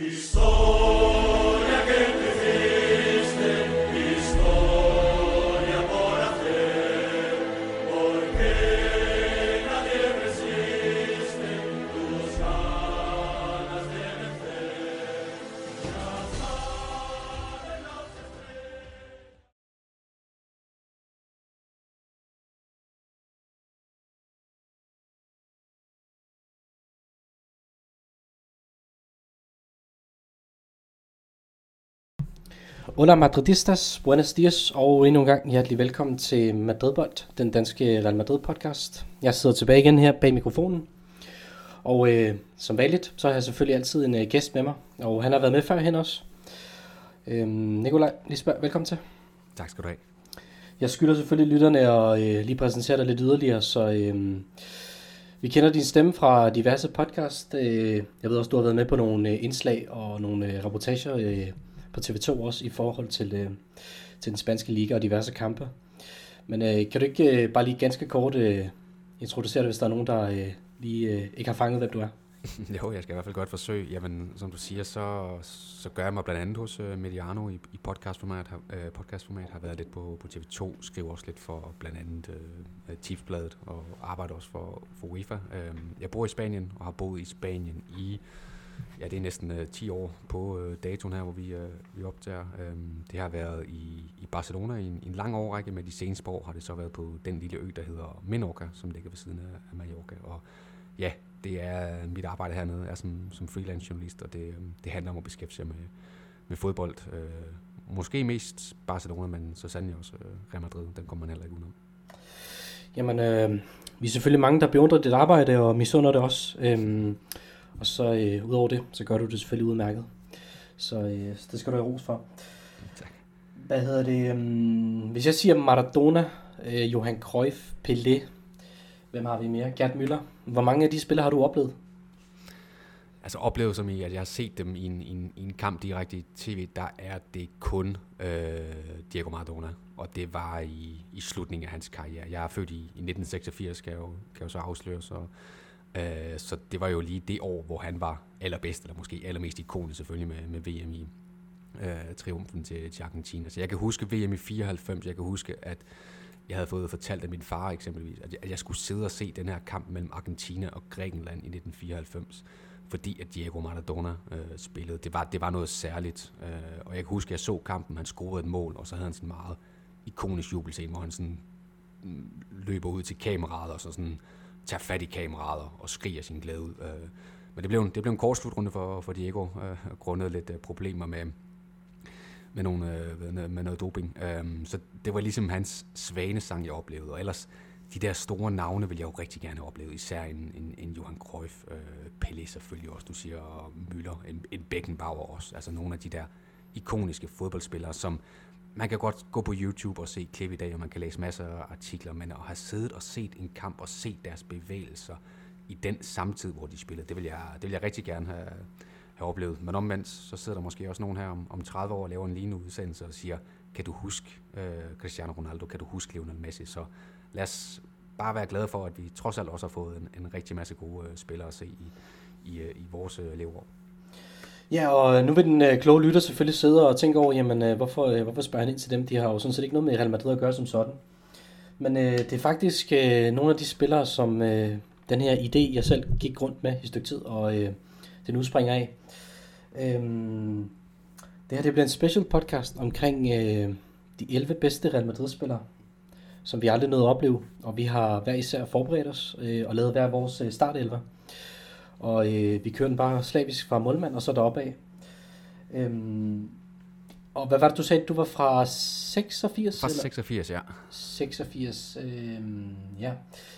Estou Hola Madridistas, buenos dias og endnu en gang hjertelig velkommen til Madridbold, den danske Real Madrid podcast. Jeg sidder tilbage igen her bag mikrofonen, og øh, som vanligt, så har jeg selvfølgelig altid en øh, gæst med mig, og han har været med før hen også. Øh, Nikolaj Lisberg, velkommen til. Tak skal du have. Jeg skylder selvfølgelig lytterne at øh, lige præsentere dig lidt yderligere, så øh, vi kender din stemme fra diverse podcast. Øh, jeg ved også, du har været med på nogle øh, indslag og nogle øh, reportager øh, på TV2 også i forhold til, øh, til den spanske liga og diverse kampe. Men øh, kan du ikke øh, bare lige ganske kort øh, introducere dig, hvis der er nogen, der øh, lige øh, ikke har fanget, hvem du er? jo, jeg skal i hvert fald godt forsøge. Jamen, som du siger, så, så gør jeg mig blandt andet hos uh, Mediano i, i podcastformat. Uh, podcastformat har været lidt på, på TV2, skriver også lidt for blandt andet øh, uh, Tipsbladet og arbejder også for, for UEFA. Uh, jeg bor i Spanien og har boet i Spanien i ja, det er næsten øh, 10 år på øh, datoen her, hvor vi, øh, vi optager. Øhm, det har været i, i Barcelona i en, en lang årrække, med de seneste år har det så været på den lille ø, der hedder Menorca, som ligger ved siden af, af Mallorca. Og ja, det er øh, mit arbejde hernede, er som, som freelance journalist, og det, øhm, det handler om at beskæftige sig med, med fodbold. Øh, måske mest Barcelona, men så sandelig også øh, Real Madrid, den kommer man heller ikke udenom. Jamen, øh, vi er selvfølgelig mange, der beundrer dit arbejde og misunder det også. Øh, og så øh, udover det, så gør du det selvfølgelig udmærket. Så øh, det skal du have ros for. Tak. Hvad hedder det? Um, hvis jeg siger Maradona, øh, Johan Cruyff, Pelé, hvem har vi mere? Gerd Müller. Hvor mange af de spillere har du oplevet? Altså oplevet som i, at jeg har set dem i en, i en, i en kamp direkte i tv, der er det kun øh, Diego Maradona. Og det var i, i slutningen af hans karriere. Jeg er født i, i 1986, kan jeg jo, kan jeg jo så afsløre, så Øh, så det var jo lige det år, hvor han var allerbedst, eller måske allermest ikonisk selvfølgelig med, med VM i øh, triumfen til, til Argentina. Så jeg kan huske VM i 94, jeg kan huske, at jeg havde fået fortalt af min far eksempelvis, at jeg, at jeg skulle sidde og se den her kamp mellem Argentina og Grækenland i 1994, fordi at Diego Maradona øh, spillede. Det var, det var noget særligt, øh, og jeg kan huske, at jeg så kampen, han scorede et mål, og så havde han sådan en meget ikonisk jubelscene, hvor han sådan mm, løber ud til kameraet og så sådan tager fat i kameraet og skriger sin glæde ud. Øh, men det blev, en, det blev en kort slutrunde for, for Diego, øh, grundet lidt øh, problemer med, med, nogle, øh, med noget doping. Øh, så det var ligesom hans svanesang, jeg oplevede. Og ellers, de der store navne vil jeg jo rigtig gerne opleve, især en, en, en Johan Cruyff, øh, Pelé selvfølgelig også, du siger, og Müller, en, en Beckenbauer også. Altså nogle af de der ikoniske fodboldspillere, som man kan godt gå på YouTube og se klip i dag, og man kan læse masser af artikler, men at have siddet og set en kamp og set deres bevægelser i den samtid, hvor de spillede, det vil jeg, det vil jeg rigtig gerne have, have oplevet. Men omvendt, så sidder der måske også nogen her om, om 30 år og laver en lignende udsendelse og siger, kan du huske øh, Cristiano Ronaldo, kan du huske Lionel Messi, så lad os bare være glade for, at vi trods alt også har fået en, en rigtig masse gode øh, spillere at se i, i, øh, i vores øh, leveår. Ja, og nu vil den øh, kloge lytter selvfølgelig sidde og tænke over, jamen, øh, hvorfor, øh, hvorfor spørger han ind til dem? De har jo sådan set ikke noget med Real Madrid at gøre som sådan. Men øh, det er faktisk øh, nogle af de spillere, som øh, den her idé, jeg selv gik rundt med i et stykke tid, og øh, den udspringer af. Øh, det her det bliver en special podcast omkring øh, de 11 bedste Real Madrid-spillere, som vi aldrig nåede at opleve. Og vi har hver især forberedt os øh, og lavet hver vores øh, startelver. Og øh, vi kører den bare slavisk fra målmand og så deroppe af. Øhm, og hvad var det, du sagde? Du var fra 86? Fra 86, eller? ja. 86, øhm, ja.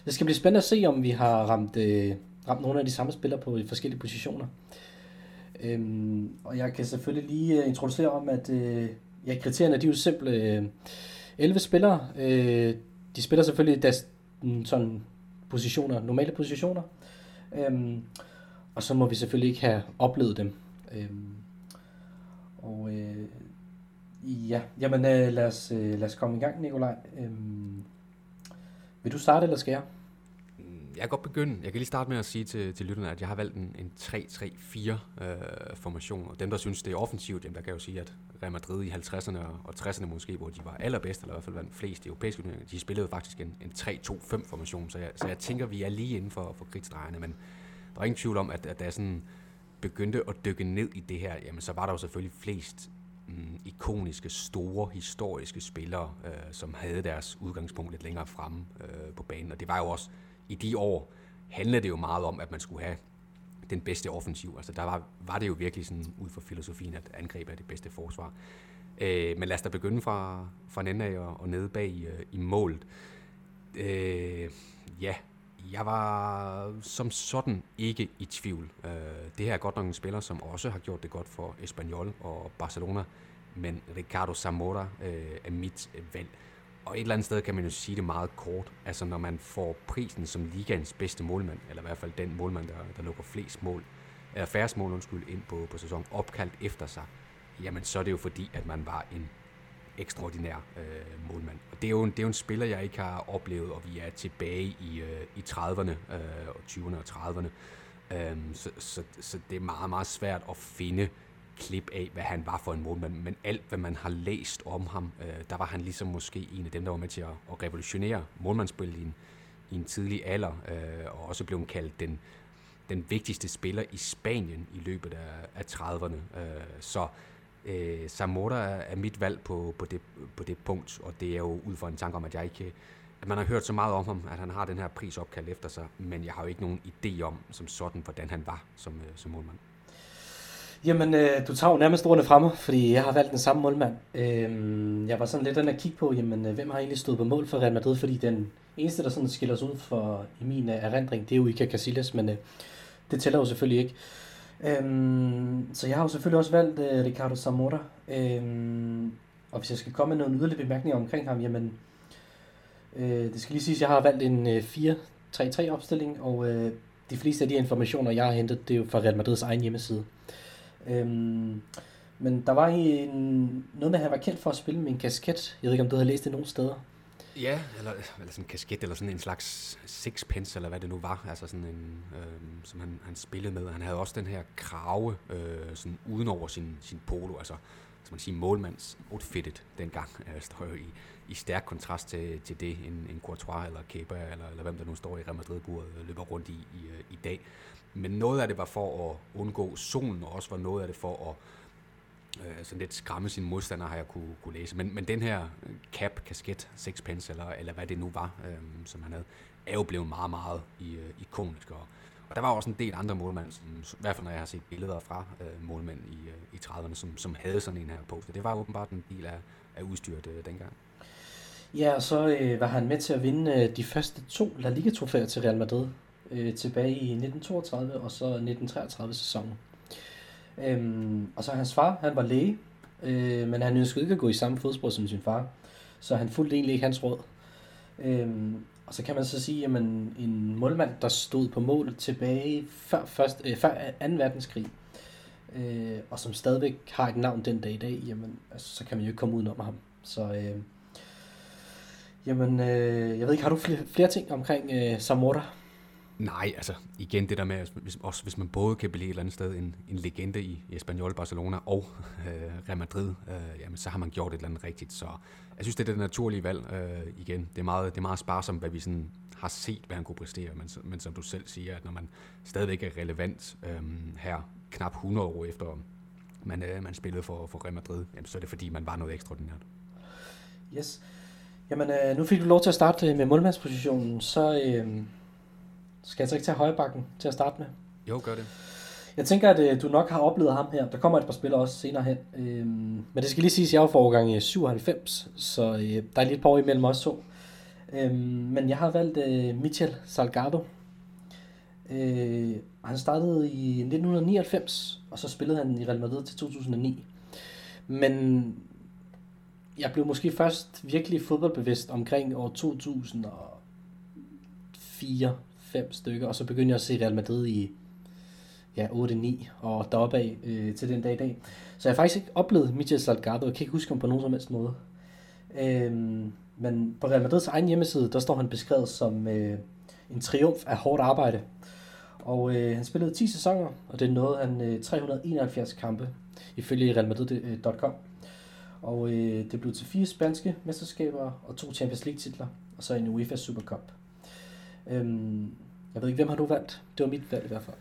Det skal blive spændende at se, om vi har ramt, øh, ramt nogle af de samme spillere på forskellige positioner. Øhm, og jeg kan selvfølgelig lige uh, introducere om, at øh, ja, kriterierne de er jo simple. Øh, 11 spillere, øh, de spiller selvfølgelig deres mm, sådan positioner, normale positioner. Øhm, og så må vi selvfølgelig ikke have oplevet dem. Øhm, og øh, ja, jamen øh, lad, os, øh, lad os komme i gang, Nikolaj. Øhm, vil du starte, eller skal jeg? Jeg kan godt begynde. Jeg kan lige starte med at sige til, til lytterne, at jeg har valgt en, en 3-3-4 øh, formation. Og dem, der synes, det er offensivt, jamen, der kan jeg jo sige, at Real Madrid i 50'erne og 60'erne måske, hvor de var allerbedst, eller i hvert fald vandt flest europæiske turneringer, de spillede faktisk en, en 3-2-5 formation. Så jeg, så jeg tænker, vi er lige inden for, for kridtstregerne. Men der er ingen tvivl om, at, at da jeg sådan begyndte at dykke ned i det her, jamen så var der jo selvfølgelig flest mm, ikoniske, store, historiske spillere, øh, som havde deres udgangspunkt lidt længere fremme øh, på banen. Og det var jo også, i de år, handlede det jo meget om, at man skulle have den bedste offensiv. Altså der var, var det jo virkelig sådan ud fra filosofien, at angreb er det bedste forsvar. Øh, men lad os da begynde fra, fra en ende af og, og nede bag i, i målet. Øh, ja, jeg var som sådan ikke i tvivl. Øh, det her er godt nok en spiller, som også har gjort det godt for Espanyol og Barcelona, men Ricardo Zamora øh, er mit valg. Og et eller andet sted kan man jo sige det meget kort. Altså når man får prisen som ligaens bedste målmand, eller i hvert fald den målmand, der, der lukker flest mål, eller færrest mål, undskyld, ind på, på sæsonen, opkaldt efter sig, jamen så er det jo fordi, at man var en ekstraordinær øh, målmand. Og det er, jo en, det er jo en spiller, jeg ikke har oplevet, og vi er tilbage i, øh, i 30'erne, øh, og 20'erne og 30'erne. Øhm, så, så, så det er meget, meget svært at finde klip af, hvad han var for en målmand. Men alt, hvad man har læst om ham, øh, der var han ligesom måske en af dem, der var med til at, at revolutionere målmandsspillet i en, i en tidlig alder, øh, og også blev kaldt den, den vigtigste spiller i Spanien i løbet af, af 30'erne. Øh, så øh, Zamora er mit valg på, på, det, på det punkt, og det er jo ud fra en tanke om, at jeg ikke at man har hørt så meget om ham, at han har den her prisopkald efter sig, men jeg har jo ikke nogen idé om som sådan, hvordan han var som, øh, som målmand. Jamen, øh, du tager jo nærmest ordene fremme, fordi jeg har valgt den samme målmand. Øh, jeg var sådan lidt den at kigge på, jamen, øh, hvem har egentlig stået på mål for Real Madrid, fordi den eneste, der sådan skiller sig ud for i min øh, erindring, det er jo Iker Casillas, men øh, det tæller jo selvfølgelig ikke. Øhm, så jeg har jo selvfølgelig også valgt øh, Ricardo Zamora. Øhm, og hvis jeg skal komme med nogle yderligere bemærkninger omkring ham, jamen, øh, det skal lige siges, at jeg har valgt en øh, 4-3-3 opstilling, og øh, de fleste af de informationer, jeg har hentet, det er jo fra Real Madrids egen hjemmeside. Øhm, men der var en, noget med, at han var kendt for at spille med en kasket. Jeg ved ikke, om du havde læst det nogen steder. Ja, eller, eller sådan en kasket, eller sådan en slags sixpence, eller hvad det nu var, altså sådan en, øh, som han, han spillede med. Han havde også den her krave øh, sådan uden over sin, sin polo, altså som man siger, målmands outfittet dengang, øh, står jo i, i stærk kontrast til, til det, en, en Courtois eller Kepa, eller, eller hvem der nu står i Real Madrid-buret, øh, løber rundt i, i, i dag. Men noget af det var for at undgå solen, og også var noget af det for at øh, sådan lidt skræmme sine modstandere, har jeg kunne, kunne læse. Men, men den her øh, cap, kasket, sixpence, eller, eller hvad det nu var, øh, som han havde, er jo blevet meget, meget i, øh, ikonisk. Og, og der var også en del andre målmænd, som, i hvert fald når jeg har set billeder fra øh, målmænd i, øh, i 30'erne, som, som havde sådan en her på. Så det var åbenbart en del af, af udstyret øh, dengang. Ja, og så øh, var han med til at vinde øh, de første to La Liga-trofæer til Real Madrid øh, tilbage i 1932 og så 1933 sæsonen. Øhm, og så hans far, han var læge, øh, men han ønskede ikke at gå i samme fodspor som sin far, så han fulgte egentlig ikke hans råd. Øhm, og så kan man så sige, at en målmand, der stod på mål tilbage før, først, øh, før 2. verdenskrig, øh, og som stadigvæk har et navn den dag i dag, jamen, altså, så kan man jo ikke komme udenom ham. Så øh, jamen, øh, jeg ved ikke, har du flere, flere ting omkring øh, Samora? Nej, altså igen det der med, hvis, også hvis man både kan blive et eller andet sted en, en legende i, i Espanyol, Barcelona og øh, Real Madrid, øh, jamen så har man gjort et eller andet rigtigt. Så jeg synes, det er det naturlige valg øh, igen. Det er, meget, det er meget sparsomt, hvad vi sådan har set, hvad han kunne præstere, men, men som du selv siger, at når man stadigvæk er relevant øh, her knap 100 år efter man, øh, man spillede for, for Real Madrid, jamen, så er det fordi, man var noget ekstraordinært. Yes. Jamen, øh, nu fik du lov til at starte øh, med målmandspositionen, så... Øh skal jeg så ikke tage højbakken til at starte med? Jo, gør det. Jeg tænker, at øh, du nok har oplevet ham her. Der kommer et par spillere også senere hen. Øhm, men det skal lige siges, at jeg var for årgang i 97, så øh, der er lige et par år imellem os to. Øhm, men jeg har valgt øh, Michel Salgado. Øh, han startede i 1999, og så spillede han i Real Madrid til 2009. Men jeg blev måske først virkelig fodboldbevidst omkring år 2004 fem stykker, og så begyndte jeg at se Real Madrid i ja, 8-9 og deroppe af øh, til den dag i dag. Så jeg har faktisk ikke oplevet Michel Salgado, jeg kan ikke huske ham på nogen som helst måde. Øhm, men på Real Madrids egen hjemmeside, der står han beskrevet som øh, en triumf af hårdt arbejde. Og øh, han spillede 10 sæsoner, og det nåede han øh, 371 kampe, ifølge realmadrid.com. Og øh, det blev til fire spanske mesterskaber og to Champions League titler, og så en UEFA Super Cup. Øhm, jeg ved ikke, hvem har du valgt? Det var mit valg i hvert fald.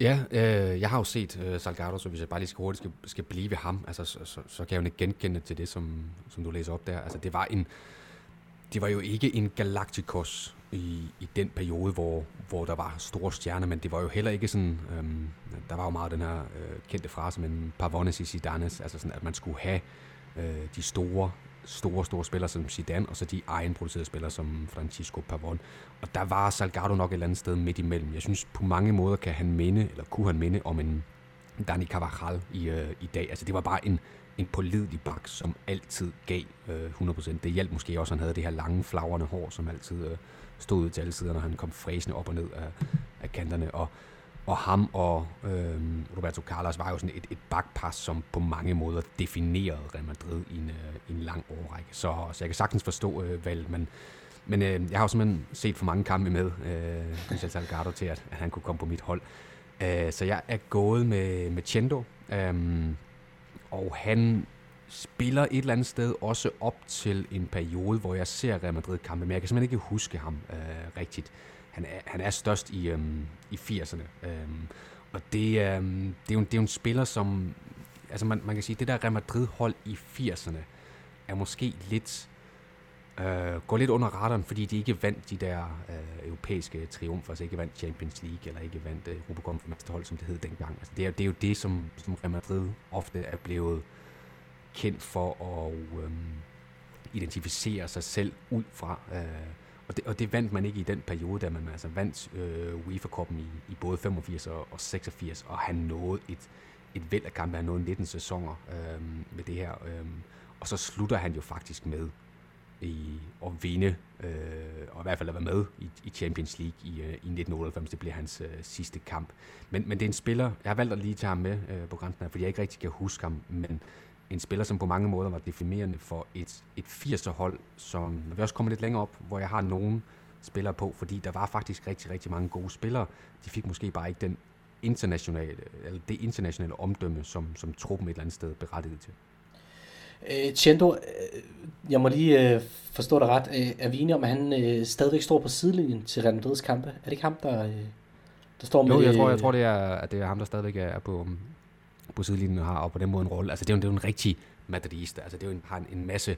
Ja, øh, jeg har jo set øh, Salgado, så hvis jeg bare lige skal hurtigt skal, skal blive ved ham, altså, så, så, så kan jeg jo ikke genkende til det, som, som du læser op der. Altså, det var en, det var jo ikke en Galacticos i, i den periode, hvor, hvor der var store stjerner, men det var jo heller ikke sådan, øhm, der var jo meget den her øh, kendte frase, men Pavones i sidanes, altså sådan, at man skulle have øh, de store, store, store spillere som Zidane, og så de egenproducerede spillere som Francisco Pavon. Og der var Salgado nok et eller andet sted midt imellem. Jeg synes, på mange måder kan han minde, eller kunne han minde om en Dani Carvajal i, øh, i dag. Altså det var bare en, en pålidelig bak, som altid gav øh, 100%. Det hjalp måske også, at han havde det her lange, flagrende hår, som altid øh, stod ud til alle sider, når han kom fræsende op og ned af, af kanterne. Og, og ham og øh, Roberto Carlos var jo sådan et, et bakpas, som på mange måder definerede Real Madrid i en, øh, en lang årrække. Så, så jeg kan sagtens forstå øh, valget, men, men øh, jeg har jo simpelthen set for mange kampe med øh, Michel Salgado til, at, at han kunne komme på mit hold. Øh, så jeg er gået med, med Chendo, øh, og han spiller et eller andet sted også op til en periode, hvor jeg ser Real Madrid-kampe, men jeg kan simpelthen ikke huske ham øh, rigtigt. Han er, han er størst i, øhm, i 80'erne. Øhm, og det, øhm, det, er jo, det er jo en spiller, som... Altså man, man kan sige, det der Real Madrid-hold i 80'erne er måske lidt... Øh, går lidt under radaren, fordi de ikke vandt de der øh, europæiske triumfer, altså ikke vandt Champions League, eller ikke vandt øh, Europaconference-hold, som det hed dengang. Altså det, er, det er jo det, som, som Real Madrid ofte er blevet kendt for at øh, identificere sig selv ud fra. Øh, og, det, og det vandt man ikke i den periode, da man altså vandt øh, UEFA-koppen i, i både 85 og, og 86, og han nåede et, et væld af kampe. Han nåede 19 sæsoner øh, med det her. Øh, og så slutter han jo faktisk med i at vinde, øh, og i hvert fald at være med i, i Champions League i, øh, i 1998. Det bliver hans øh, sidste kamp. Men, men det er en spiller, jeg har valgt at lige tage ham med øh, på grænsen her, fordi jeg ikke rigtig kan huske ham, men en spiller, som på mange måder var definerende for et, et 80'er-hold, som når vi også kommer lidt længere op, hvor jeg har nogen spillere på, fordi der var faktisk rigtig, rigtig mange gode spillere. De fik måske bare ikke den internationale, eller det internationale omdømme, som, som truppen et eller andet sted berettiget til. Øh, Chendo, øh, jeg må lige øh, forstå dig ret. Øh, er vi enige om, at han øh, stadigvæk står på sidelinjen til Real Madrid's kampe? Er det ikke ham, der, øh, der står med... Jo, jeg tror, jeg tror det, er, at det er ham, der stadigvæk er på, på sidelinjen har og på den måde en rolle. Altså det er jo, det er jo en rigtig madridista. Altså det er jo en, har en, en masse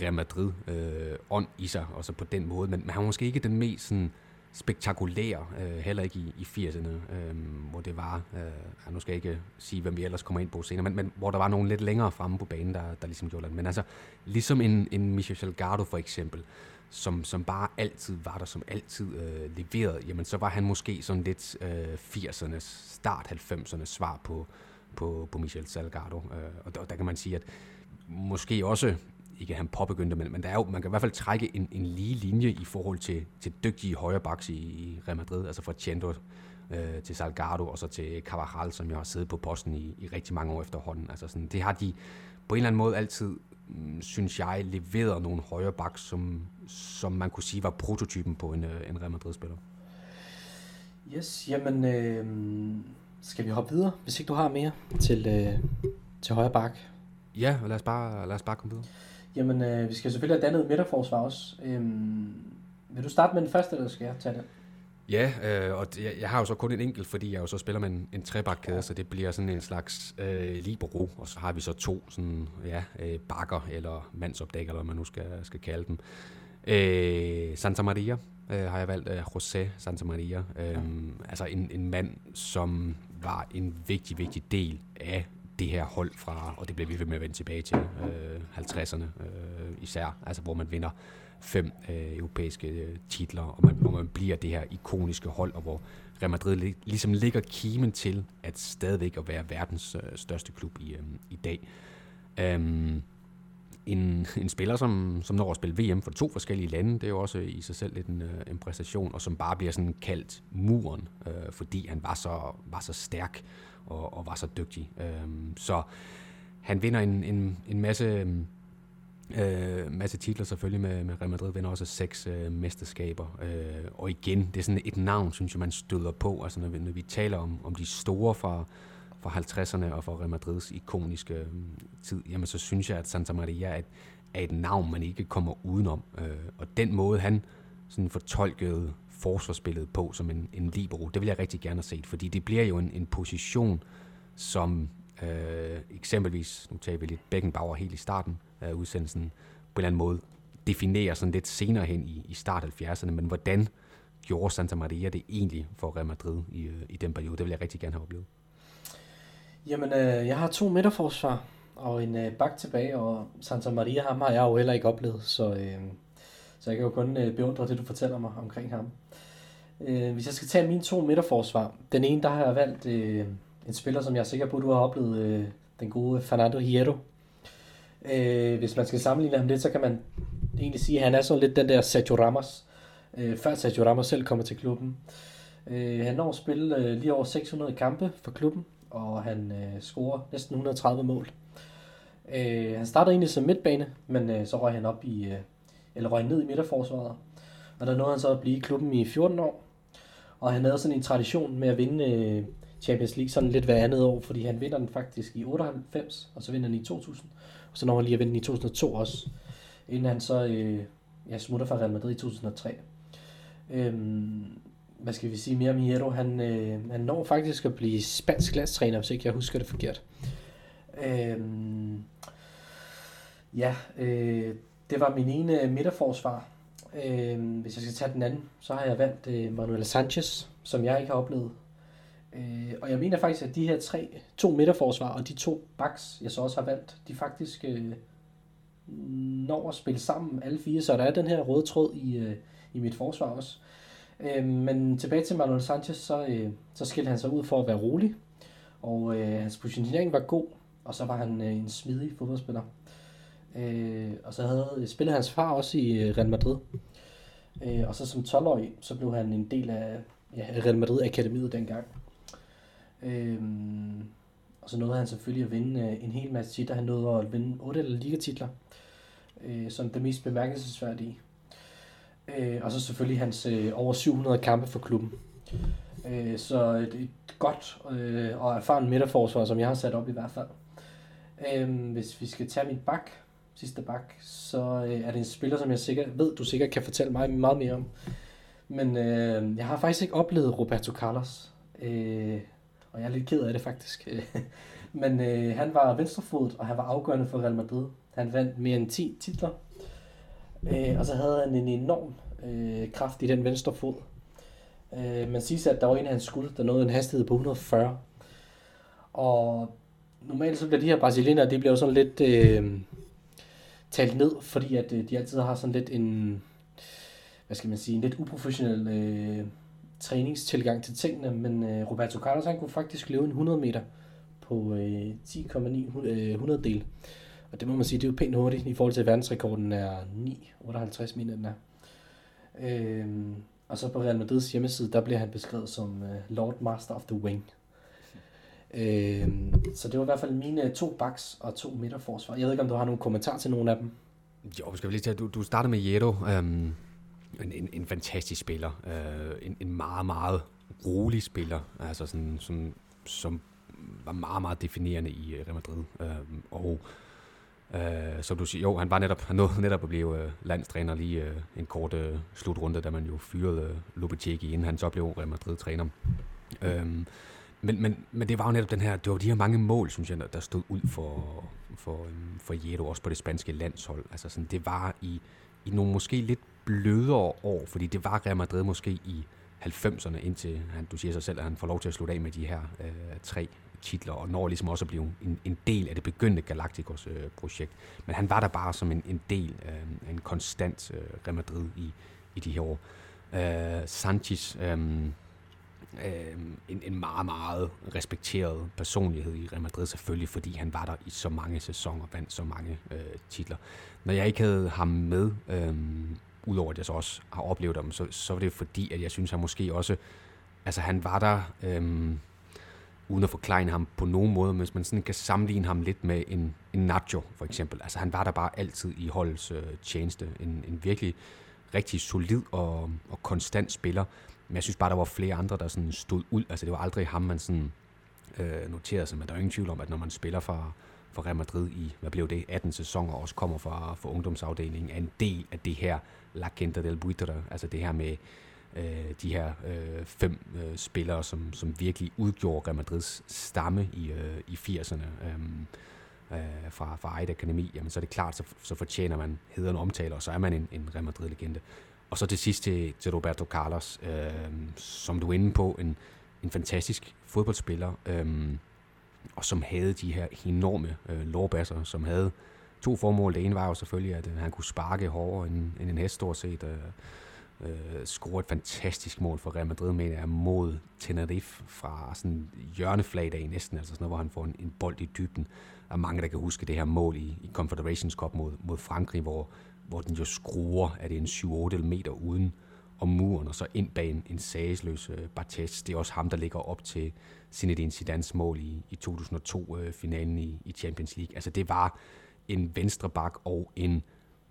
Real Madrid øh, ånd i sig, og så på den måde. Men, men han var måske ikke den mest sådan, spektakulære, øh, heller ikke i, i 80'erne, øh, hvor det var, øh, nu skal jeg ikke sige, hvem vi ellers kommer ind på senere, men, men hvor der var nogen lidt længere fremme på banen, der, der ligesom gjorde det. Men altså, ligesom en, en Michel Salgado for eksempel, som, som bare altid var der, som altid øh, leverede, jamen så var han måske sådan lidt øh, 80'ernes, start 90'ernes svar på, på, på Michel Salgado. Øh, og, der, der kan man sige, at måske også ikke han påbegyndte, men, men der er jo, man kan i hvert fald trække en, en lige linje i forhold til, til dygtige højrebacks i, i Real Madrid, altså fra Chendo øh, til Salgado og så til Carvajal, som jeg har siddet på posten i, i rigtig mange år efterhånden. Altså sådan, det har de på en eller anden måde altid, mm, synes jeg, leveret nogle højrebacks, som, som man kunne sige var prototypen på en, øh, en Real Madrid-spiller. Yes, jamen øh, skal vi hoppe videre, hvis ikke du har mere til, øh, til højre bak? Ja, lad os bare, lad os bare komme videre. Jamen, øh, vi skal selvfølgelig have dannet midterforsvar også. Øhm, vil du starte med den første, eller skal jeg tage den? Ja, øh, og jeg, jeg har jo så kun en enkelt, fordi jeg jo så spiller med en, en trebakkæde, så det bliver sådan en slags øh, libero, og så har vi så to sådan, ja, øh, bakker, eller mandsopdækker, eller hvad man nu skal, skal kalde dem. Øh, Santa Maria øh, har jeg valgt, øh, José Santa Maria. Øh, ja. Altså en, en mand, som var en vigtig, vigtig del af det her hold fra, og det bliver vi ved med at vende tilbage til, øh, 50'erne øh, især, altså hvor man vinder fem øh, europæiske øh, titler, og man, hvor man bliver det her ikoniske hold, og hvor Real Madrid lig, ligesom ligger kimen til at stadigvæk at være verdens øh, største klub i, øh, i dag. Um, en, en spiller, som, som når at spille VM for to forskellige lande, det er jo også i sig selv lidt en, øh, en præstation, og som bare bliver sådan kaldt muren, øh, fordi han var så, var så stærk og, og var så dygtig. Øh, så han vinder en, en, en masse Øh, masse titler selvfølgelig med, med Real Madrid, vinder også seks øh, mesterskaber. Øh, og igen, det er sådan et navn, synes jeg, man støder på. Altså når vi, når vi taler om, om de store fra, for 50'erne og for Real Madrids ikoniske øh, tid, jamen så synes jeg, at Santa Maria er et, er et navn, man ikke kommer udenom. Øh, og den måde, han sådan fortolkede forsvarsspillet på som en, en libero, det vil jeg rigtig gerne have set, fordi det bliver jo en, en position, som øh, eksempelvis, nu tager vi lidt Beckenbauer helt i starten af udsendelsen, på en eller anden måde definerer sådan lidt senere hen i, i start 70'erne, men hvordan gjorde Santa Maria det egentlig for Real Madrid i, øh, i den periode? Det vil jeg rigtig gerne have oplevet. Jamen, øh, jeg har to midterforsvar og en øh, bak tilbage, og Santa Maria ham har jeg jo heller ikke oplevet, så, øh, så jeg kan jo kun øh, beundre det, du fortæller mig omkring ham. Øh, hvis jeg skal tage mine to midterforsvar, den ene, der har jeg valgt øh, en spiller, som jeg er sikker på, du har oplevet, øh, den gode Fernando Hierro. Øh, hvis man skal sammenligne ham lidt, så kan man egentlig sige, at han er sådan lidt den der Sergio Ramos, øh, før Sergio Ramos selv kommer til klubben. Øh, han når at spille øh, lige over 600 kampe for klubben, og han øh, scorer næsten 130 mål. Øh, han startede egentlig som midtbane, men øh, så røg han op i, øh, eller røg ned i midterforsvaret. Og der nåede han så at blive i klubben i 14 år. Og han havde sådan en tradition med at vinde øh, Champions League sådan lidt hver andet år, fordi han vinder den faktisk i 98, og så vinder han i 2000. Og så når han lige at vinde den i 2002 også, inden han så øh, ja, smutter fra Real Madrid i 2003. Øhm, hvad skal vi sige mere om Han, øh, han når faktisk at blive spansk landstræner, hvis ikke jeg husker det forkert. Øh, ja, øh, det var min ene midterforsvar. Øh, hvis jeg skal tage den anden, så har jeg valgt øh, Manuel Sanchez, som jeg ikke har oplevet. Øh, og jeg mener faktisk, at de her tre, to midterforsvar og de to backs, jeg så også har valgt, de faktisk øh, når at spille sammen alle fire, så der er den her røde tråd i, øh, i mit forsvar også. Øh, Øh, men tilbage til Manuel Sanchez, så, øh, så skilte han sig ud for at være rolig, og øh, hans positionering var god, og så var han øh, en smidig fodboldspiller. Øh, og så havde spillede hans far også i øh, Real Madrid. Øh, og så som 12-årig, så blev han en del af ja, Real Madrid Akademiet dengang. Øh, og så nåede han selvfølgelig at vinde øh, en hel masse titler. Han nåede at vinde 8 eller ligatitler, øh, som det mest bemærkelsesværdige. Øh, og så selvfølgelig hans øh, over 700 kampe for klubben. Øh, så et, et godt øh, og erfaren midterforsvar, som jeg har sat op i hvert fald. Øh, hvis vi skal tage min bak, sidste bak, så øh, er det en spiller, som jeg sikkert ved, du sikkert kan fortælle mig meget mere om. Men øh, jeg har faktisk ikke oplevet Roberto Carlos. Øh, og jeg er lidt ked af det faktisk. Men øh, han var venstrefodet, og han var afgørende for Real Madrid. Han vandt mere end 10 titler. Øh, og så havde han en enorm øh, kraft i den venstre fod. Øh, man siger, at der var en af hans skud, der nåede en hastighed på 140. Og normalt så bliver de her brasilianere, de bliver jo sådan lidt øh, talt ned, fordi at øh, de altid har sådan lidt en, hvad skal man sige, en lidt uprofessionel øh, træningstilgang til tingene, men øh, Roberto Carlos han kunne faktisk løbe en 100 meter på øh, 10,9 øh, 100 del. Og det må man sige, det er jo pænt hurtigt i forhold til at verdensrekorden er 9,58 mener den er. Øh, og så på Real Madrids hjemmeside, der bliver han beskrevet som øh, Lord Master of the Wing. Øh, så det var i hvert fald mine øh, to backs og to midterforsvar. Jeg ved ikke, om du har nogle kommentar til nogle af dem? Jo, skal vi lige tage, du, du starter med Jero. Øhm, en, en, en fantastisk spiller. Øh, en, en meget, meget rolig spiller. Altså sådan, sådan, som var meget, meget definerende i øh, Real Madrid. Uh, og uh, som du siger, jo, han var netop, han nåede netop at blive uh, landstræner lige uh, en kort uh, slutrunde, da man jo fyrede uh, Lopetegi, inden han så blev Real Madrid-træner. Um, men, men, men det var jo netop den her, det var de her mange mål, synes jeg, der stod ud for, for, øhm, for Jero, også på det spanske landshold. Altså sådan, det var i, i nogle måske lidt blødere år, fordi det var Real Madrid måske i 90'erne, indtil han, du siger sig selv, at han får lov til at slutte af med de her øh, tre titler, og når ligesom også at blive en, en del af det begyndte Galacticos øh, projekt. Men han var der bare som en, en del øh, en konstant øh, Real Madrid i, i de her år. Øh, Sanchez, øh, øh, en, en meget, meget respekteret personlighed i Real Madrid, selvfølgelig fordi han var der i så mange sæsoner, vandt så mange øh, titler. Når jeg ikke havde ham med, øh, udover at jeg så også har oplevet ham, så, så var det fordi, at jeg synes, han måske også, altså han var der, øh, uden at forklare ham på nogen måde, hvis man sådan kan sammenligne ham lidt med en, en Nacho for eksempel. Altså han var der bare altid i holdets øh, tjeneste. En, en virkelig rigtig solid og, og konstant spiller. Men jeg synes bare, der var flere andre, der sådan stod ud. Altså det var aldrig ham, man sådan øh, noterede sig. Men der er ingen tvivl om, at når man spiller for, for Real Madrid i, hvad blev det, 18 sæsoner, og også kommer fra, fra ungdomsafdelingen, er en del af det her La Quinta del Buitre, altså det her med øh, de her øh, fem øh, spillere, som, som virkelig udgjorde Real Madrids stamme i, øh, i 80'erne øh, øh, fra, fra eget Akademi, jamen så er det klart, så, så fortjener man hederen omtale, og så er man en, en Real Madrid-legende. Og så til sidst til, til Roberto Carlos, øh, som du er inde på, en, en fantastisk fodboldspiller, øh, og som havde de her enorme øh, lårbasser, som havde to formål. Det ene var jo selvfølgelig, at øh, han kunne sparke hårdere end, end en hest stort set. Øh, øh, scorer et fantastisk mål for Real Madrid, mener jeg, mod Tenerife fra sådan hjørneflagdag næsten, altså sådan noget, hvor han får en, en bold i dybden. Der er mange, der kan huske det her mål i, i Confederations Cup mod, mod Frankrig, hvor, hvor den jo skruer, at det er en 7-8 meter uden om muren, og så ind bag en, en sagesløs øh, Bartes. Det er også ham, der ligger op til Zinedine Zidanes mål i, i 2002-finalen øh, i, i Champions League. Altså det var en venstre bak og en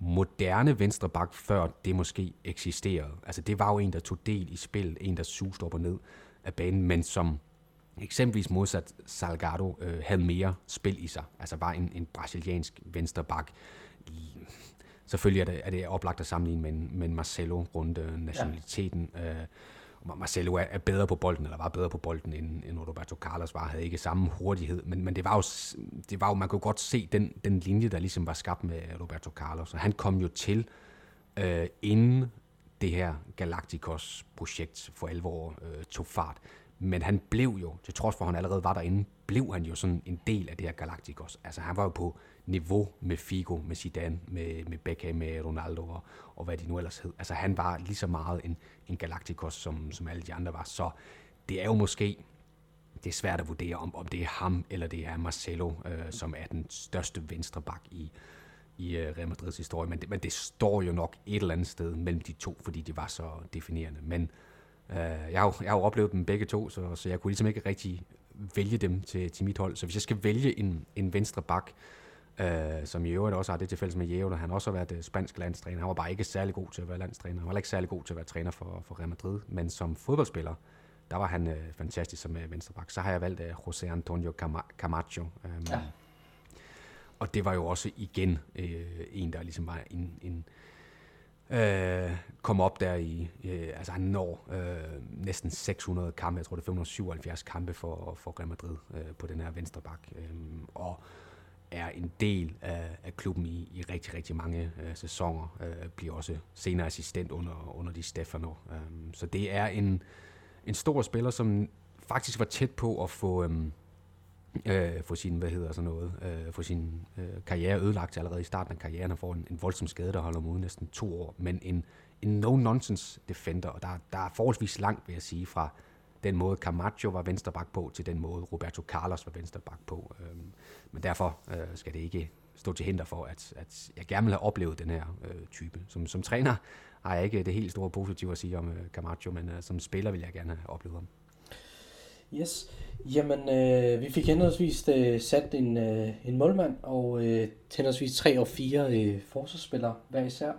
moderne venstre bak, før det måske eksisterede. Altså det var jo en, der tog del i spil, en, der suste op og ned af banen, men som eksempelvis modsat Salgado øh, havde mere spil i sig. Altså var en, en brasiliansk venstre bak. Selvfølgelig er det, er det oplagt at sammenligne med med Marcelo rundt øh, nationaliteten. Ja. Øh, Marcelo er, bedre på bolden, eller var bedre på bolden, end, end Roberto Carlos var, havde ikke samme hurtighed, men, men det, var jo, det var jo, man kunne godt se den, den linje, der ligesom var skabt med Roberto Carlos, og han kom jo til, øh, inden det her Galacticos-projekt for alvor øh, tog fart, men han blev jo, til trods for at han allerede var derinde, blev han jo sådan en del af det her Galacticos. Altså han var jo på niveau med Figo, med Zidane, med, med Beckham, med Ronaldo og, og hvad de nu ellers hed. Altså han var lige så meget en, en Galacticos, som, som alle de andre var. Så det er jo måske, det er svært at vurdere, om, om det er ham eller det er Marcelo, øh, som er den største venstreback i, i uh, Real Madrids historie. Men det, men det står jo nok et eller andet sted mellem de to, fordi de var så definerende. Men øh, jeg, har jo, jeg har jo oplevet dem begge to, så, så jeg kunne ligesom ikke rigtig vælge dem til, til mit hold. Så hvis jeg skal vælge en, en venstre bak, øh, som i øvrigt også har det til fælles med Jævler. Han har også været øh, spansk landstræner. Han var bare ikke særlig god til at være landstræner. Han var ikke særlig god til at være træner for, for Real Madrid. Men som fodboldspiller, der var han øh, fantastisk som øh, venstreback. Så har jeg valgt øh, José Antonio Camacho. Øh, ja. Og det var jo også igen øh, en, der ligesom var en, en øh, kom op der i, øh, altså han når øh, næsten 600 kampe, jeg tror det er 577 kampe for, for Real Madrid øh, på den her venstre bak. Øh, og er en del af, af klubben i, i rigtig, rigtig mange øh, sæsoner. Øh, bliver også senere assistent under, under de Stefano. Øh, så det er en, en stor spiller, som faktisk var tæt på at få, øh, øh, få sin, hvad hedder sådan noget, øh, få sin øh, karriere ødelagt allerede i starten af karrieren og får en, en voldsom skade, der holder ham ude næsten to år. Men en, en no-nonsense defender, og der, der er forholdsvis langt, vil jeg sige, fra den måde Camacho var venstreback på, til den måde Roberto Carlos var venstreback på. Øhm, men derfor øh, skal det ikke stå til hinder for, at, at jeg gerne vil have oplevet den her øh, type. Som, som træner har jeg ikke det helt store positive at sige om øh, Camacho, men øh, som spiller vil jeg gerne have oplevet ham. Yes. Jamen, øh, vi fik henholdsvis øh, sat en, øh, en målmand og øh, henholdsvis tre og fire øh, forsvarsspillere hver især.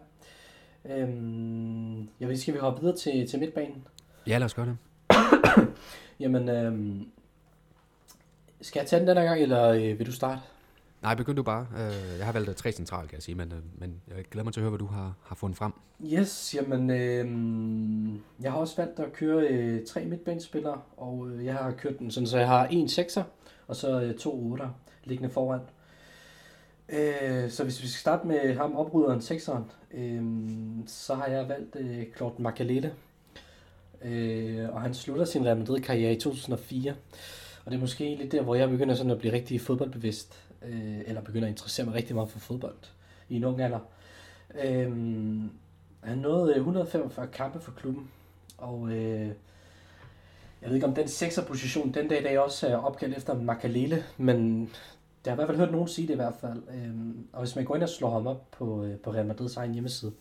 Øhm, jeg ved, skal vi hoppe videre til, til midtbanen? Ja, lad os gøre det. Jamen, øhm, skal jeg tage den den her gang, eller øh, vil du starte? Nej, begynd du bare. Øh, jeg har valgt tre centrale, kan jeg sige, men, øh, men jeg glæder mig til at høre, hvad du har, har fundet frem. Yes, jamen, øh, jeg har også valgt at køre øh, tre midtbanespillere, og øh, jeg har kørt den sådan, så jeg har en sekser, og så øh, to otter liggende foran. Øh, så hvis vi skal starte med ham, opryderen, sekseren, øh, så har jeg valgt øh, Claude Makalele. Øh, og han slutter sin Real Madrid-karriere i 2004. Og det er måske lidt der, hvor jeg begynder sådan at blive rigtig fodboldbevidst, øh, eller begynder at interessere mig rigtig meget for fodbold i en ung alder. Øh, han nåede øh, 145 kampe for klubben, og øh, jeg ved ikke om den 6'er position den dag i dag også er opkaldt efter Makalele, men det har i hvert fald hørt nogen sige det i hvert fald. Øh, og hvis man går ind og slår ham op på, øh, på Real Madrids egen hjemmeside,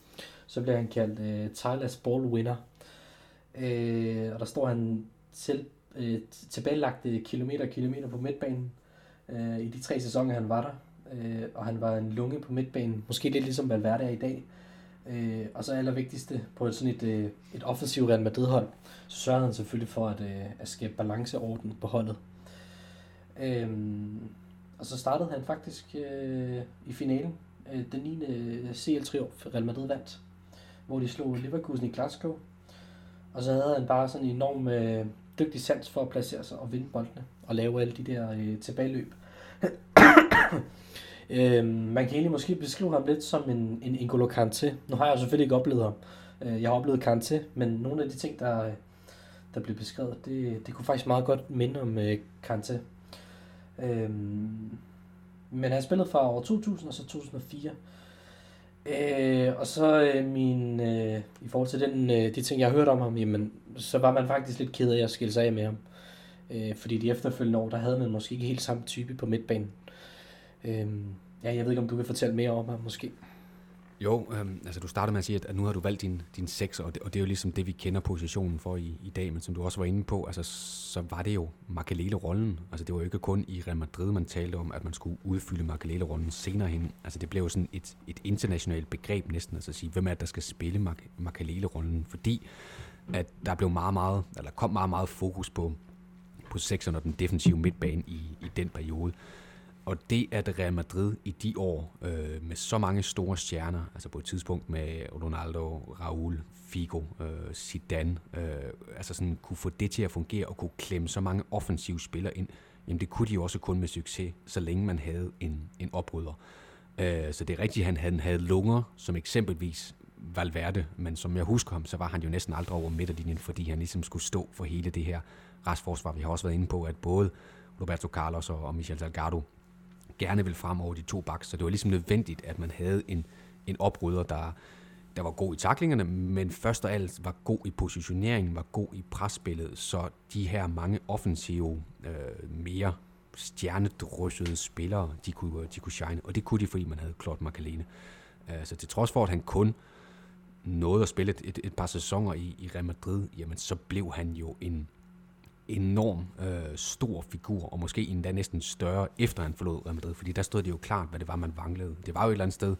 så bliver han kaldt øh, Thailands Ball Winner. Øh, og der står han selv øh, tilbagelagte kilometer og kilometer på midtbanen øh, i de tre sæsoner, han var der. Øh, og han var en lunge på midtbanen, måske lidt ligesom Valverde er i dag. Øh, og så allervigtigste på sådan et, øh, et offensivt Real Madrid-hold, så sørgede han selvfølgelig for at, øh, at skabe balance og orden på holdet. Øh, og så startede han faktisk øh, i finalen, øh, den 9. Øh, CL-triumf Real Madrid vandt, hvor de slog Leverkusen i Glasgow. Og så havde han bare sådan en enorm øh, dygtig sans for at placere sig og vinde boldene og lave alle de der øh, tilbageløb. øh, man kan egentlig måske beskrive ham lidt som en, en N'Golo Kante. Nu har jeg selvfølgelig ikke oplevet ham. Øh, jeg har oplevet Kante, men nogle af de ting, der, der blev beskrevet, det, det kunne faktisk meget godt minde om øh, Kante. Øhm, men han spillede fra år 2000 og så 2004. Øh, og så øh, min, øh, i forhold til den, øh, de ting, jeg har hørt om ham, jamen, så var man faktisk lidt ked af at skille sig af med ham. Øh, fordi de efterfølgende år, der havde man måske ikke helt samme type på midtbanen. Øh, ja, jeg ved ikke, om du kan fortælle mere om ham måske. Jo, øhm, altså du startede med at sige, at, nu har du valgt din, din seks, og det, og det er jo ligesom det, vi kender positionen for i, i dag, men som du også var inde på, altså, så var det jo Makalele-rollen. Altså det var jo ikke kun i Real Madrid, man talte om, at man skulle udfylde Makalele-rollen senere hen. Altså det blev jo sådan et, et internationalt begreb næsten, altså at sige, hvem er det, der skal spille Makalele-rollen, fordi at der blev meget, meget, eller kom meget, meget fokus på, på sekseren og den defensive midtbane i, i den periode. Og det, at Real Madrid i de år øh, med så mange store stjerner, altså på et tidspunkt med Ronaldo, Raul, Figo, øh, Zidane, øh, altså sådan kunne få det til at fungere og kunne klemme så mange offensive spillere ind, jamen det kunne de jo også kun med succes, så længe man havde en, en oprydder. Øh, så det er rigtigt, at han havde lunger, som eksempelvis Valverde, men som jeg husker ham, så var han jo næsten aldrig over midterlinjen, fordi han ligesom skulle stå for hele det her restforsvar. Vi har også været inde på, at både Roberto Carlos og Michel Salgado gerne vil frem over de to baks, så det var ligesom nødvendigt, at man havde en, en oprydder, der, der var god i taklingerne, men først og alt var god i positioneringen, var god i presspillet, så de her mange offensive, øh, mere stjernedryssede spillere, de kunne, de kunne shine, og det kunne de, fordi man havde Claude Makalene. Øh, så til trods for, at han kun nåede at spille et, et, et par sæsoner i, i Real Madrid, jamen så blev han jo en enorm øh, stor figur, og måske endda næsten større, efter han forlod Real Madrid, fordi der stod det jo klart, hvad det var, man manglede. Det var jo et eller andet sted,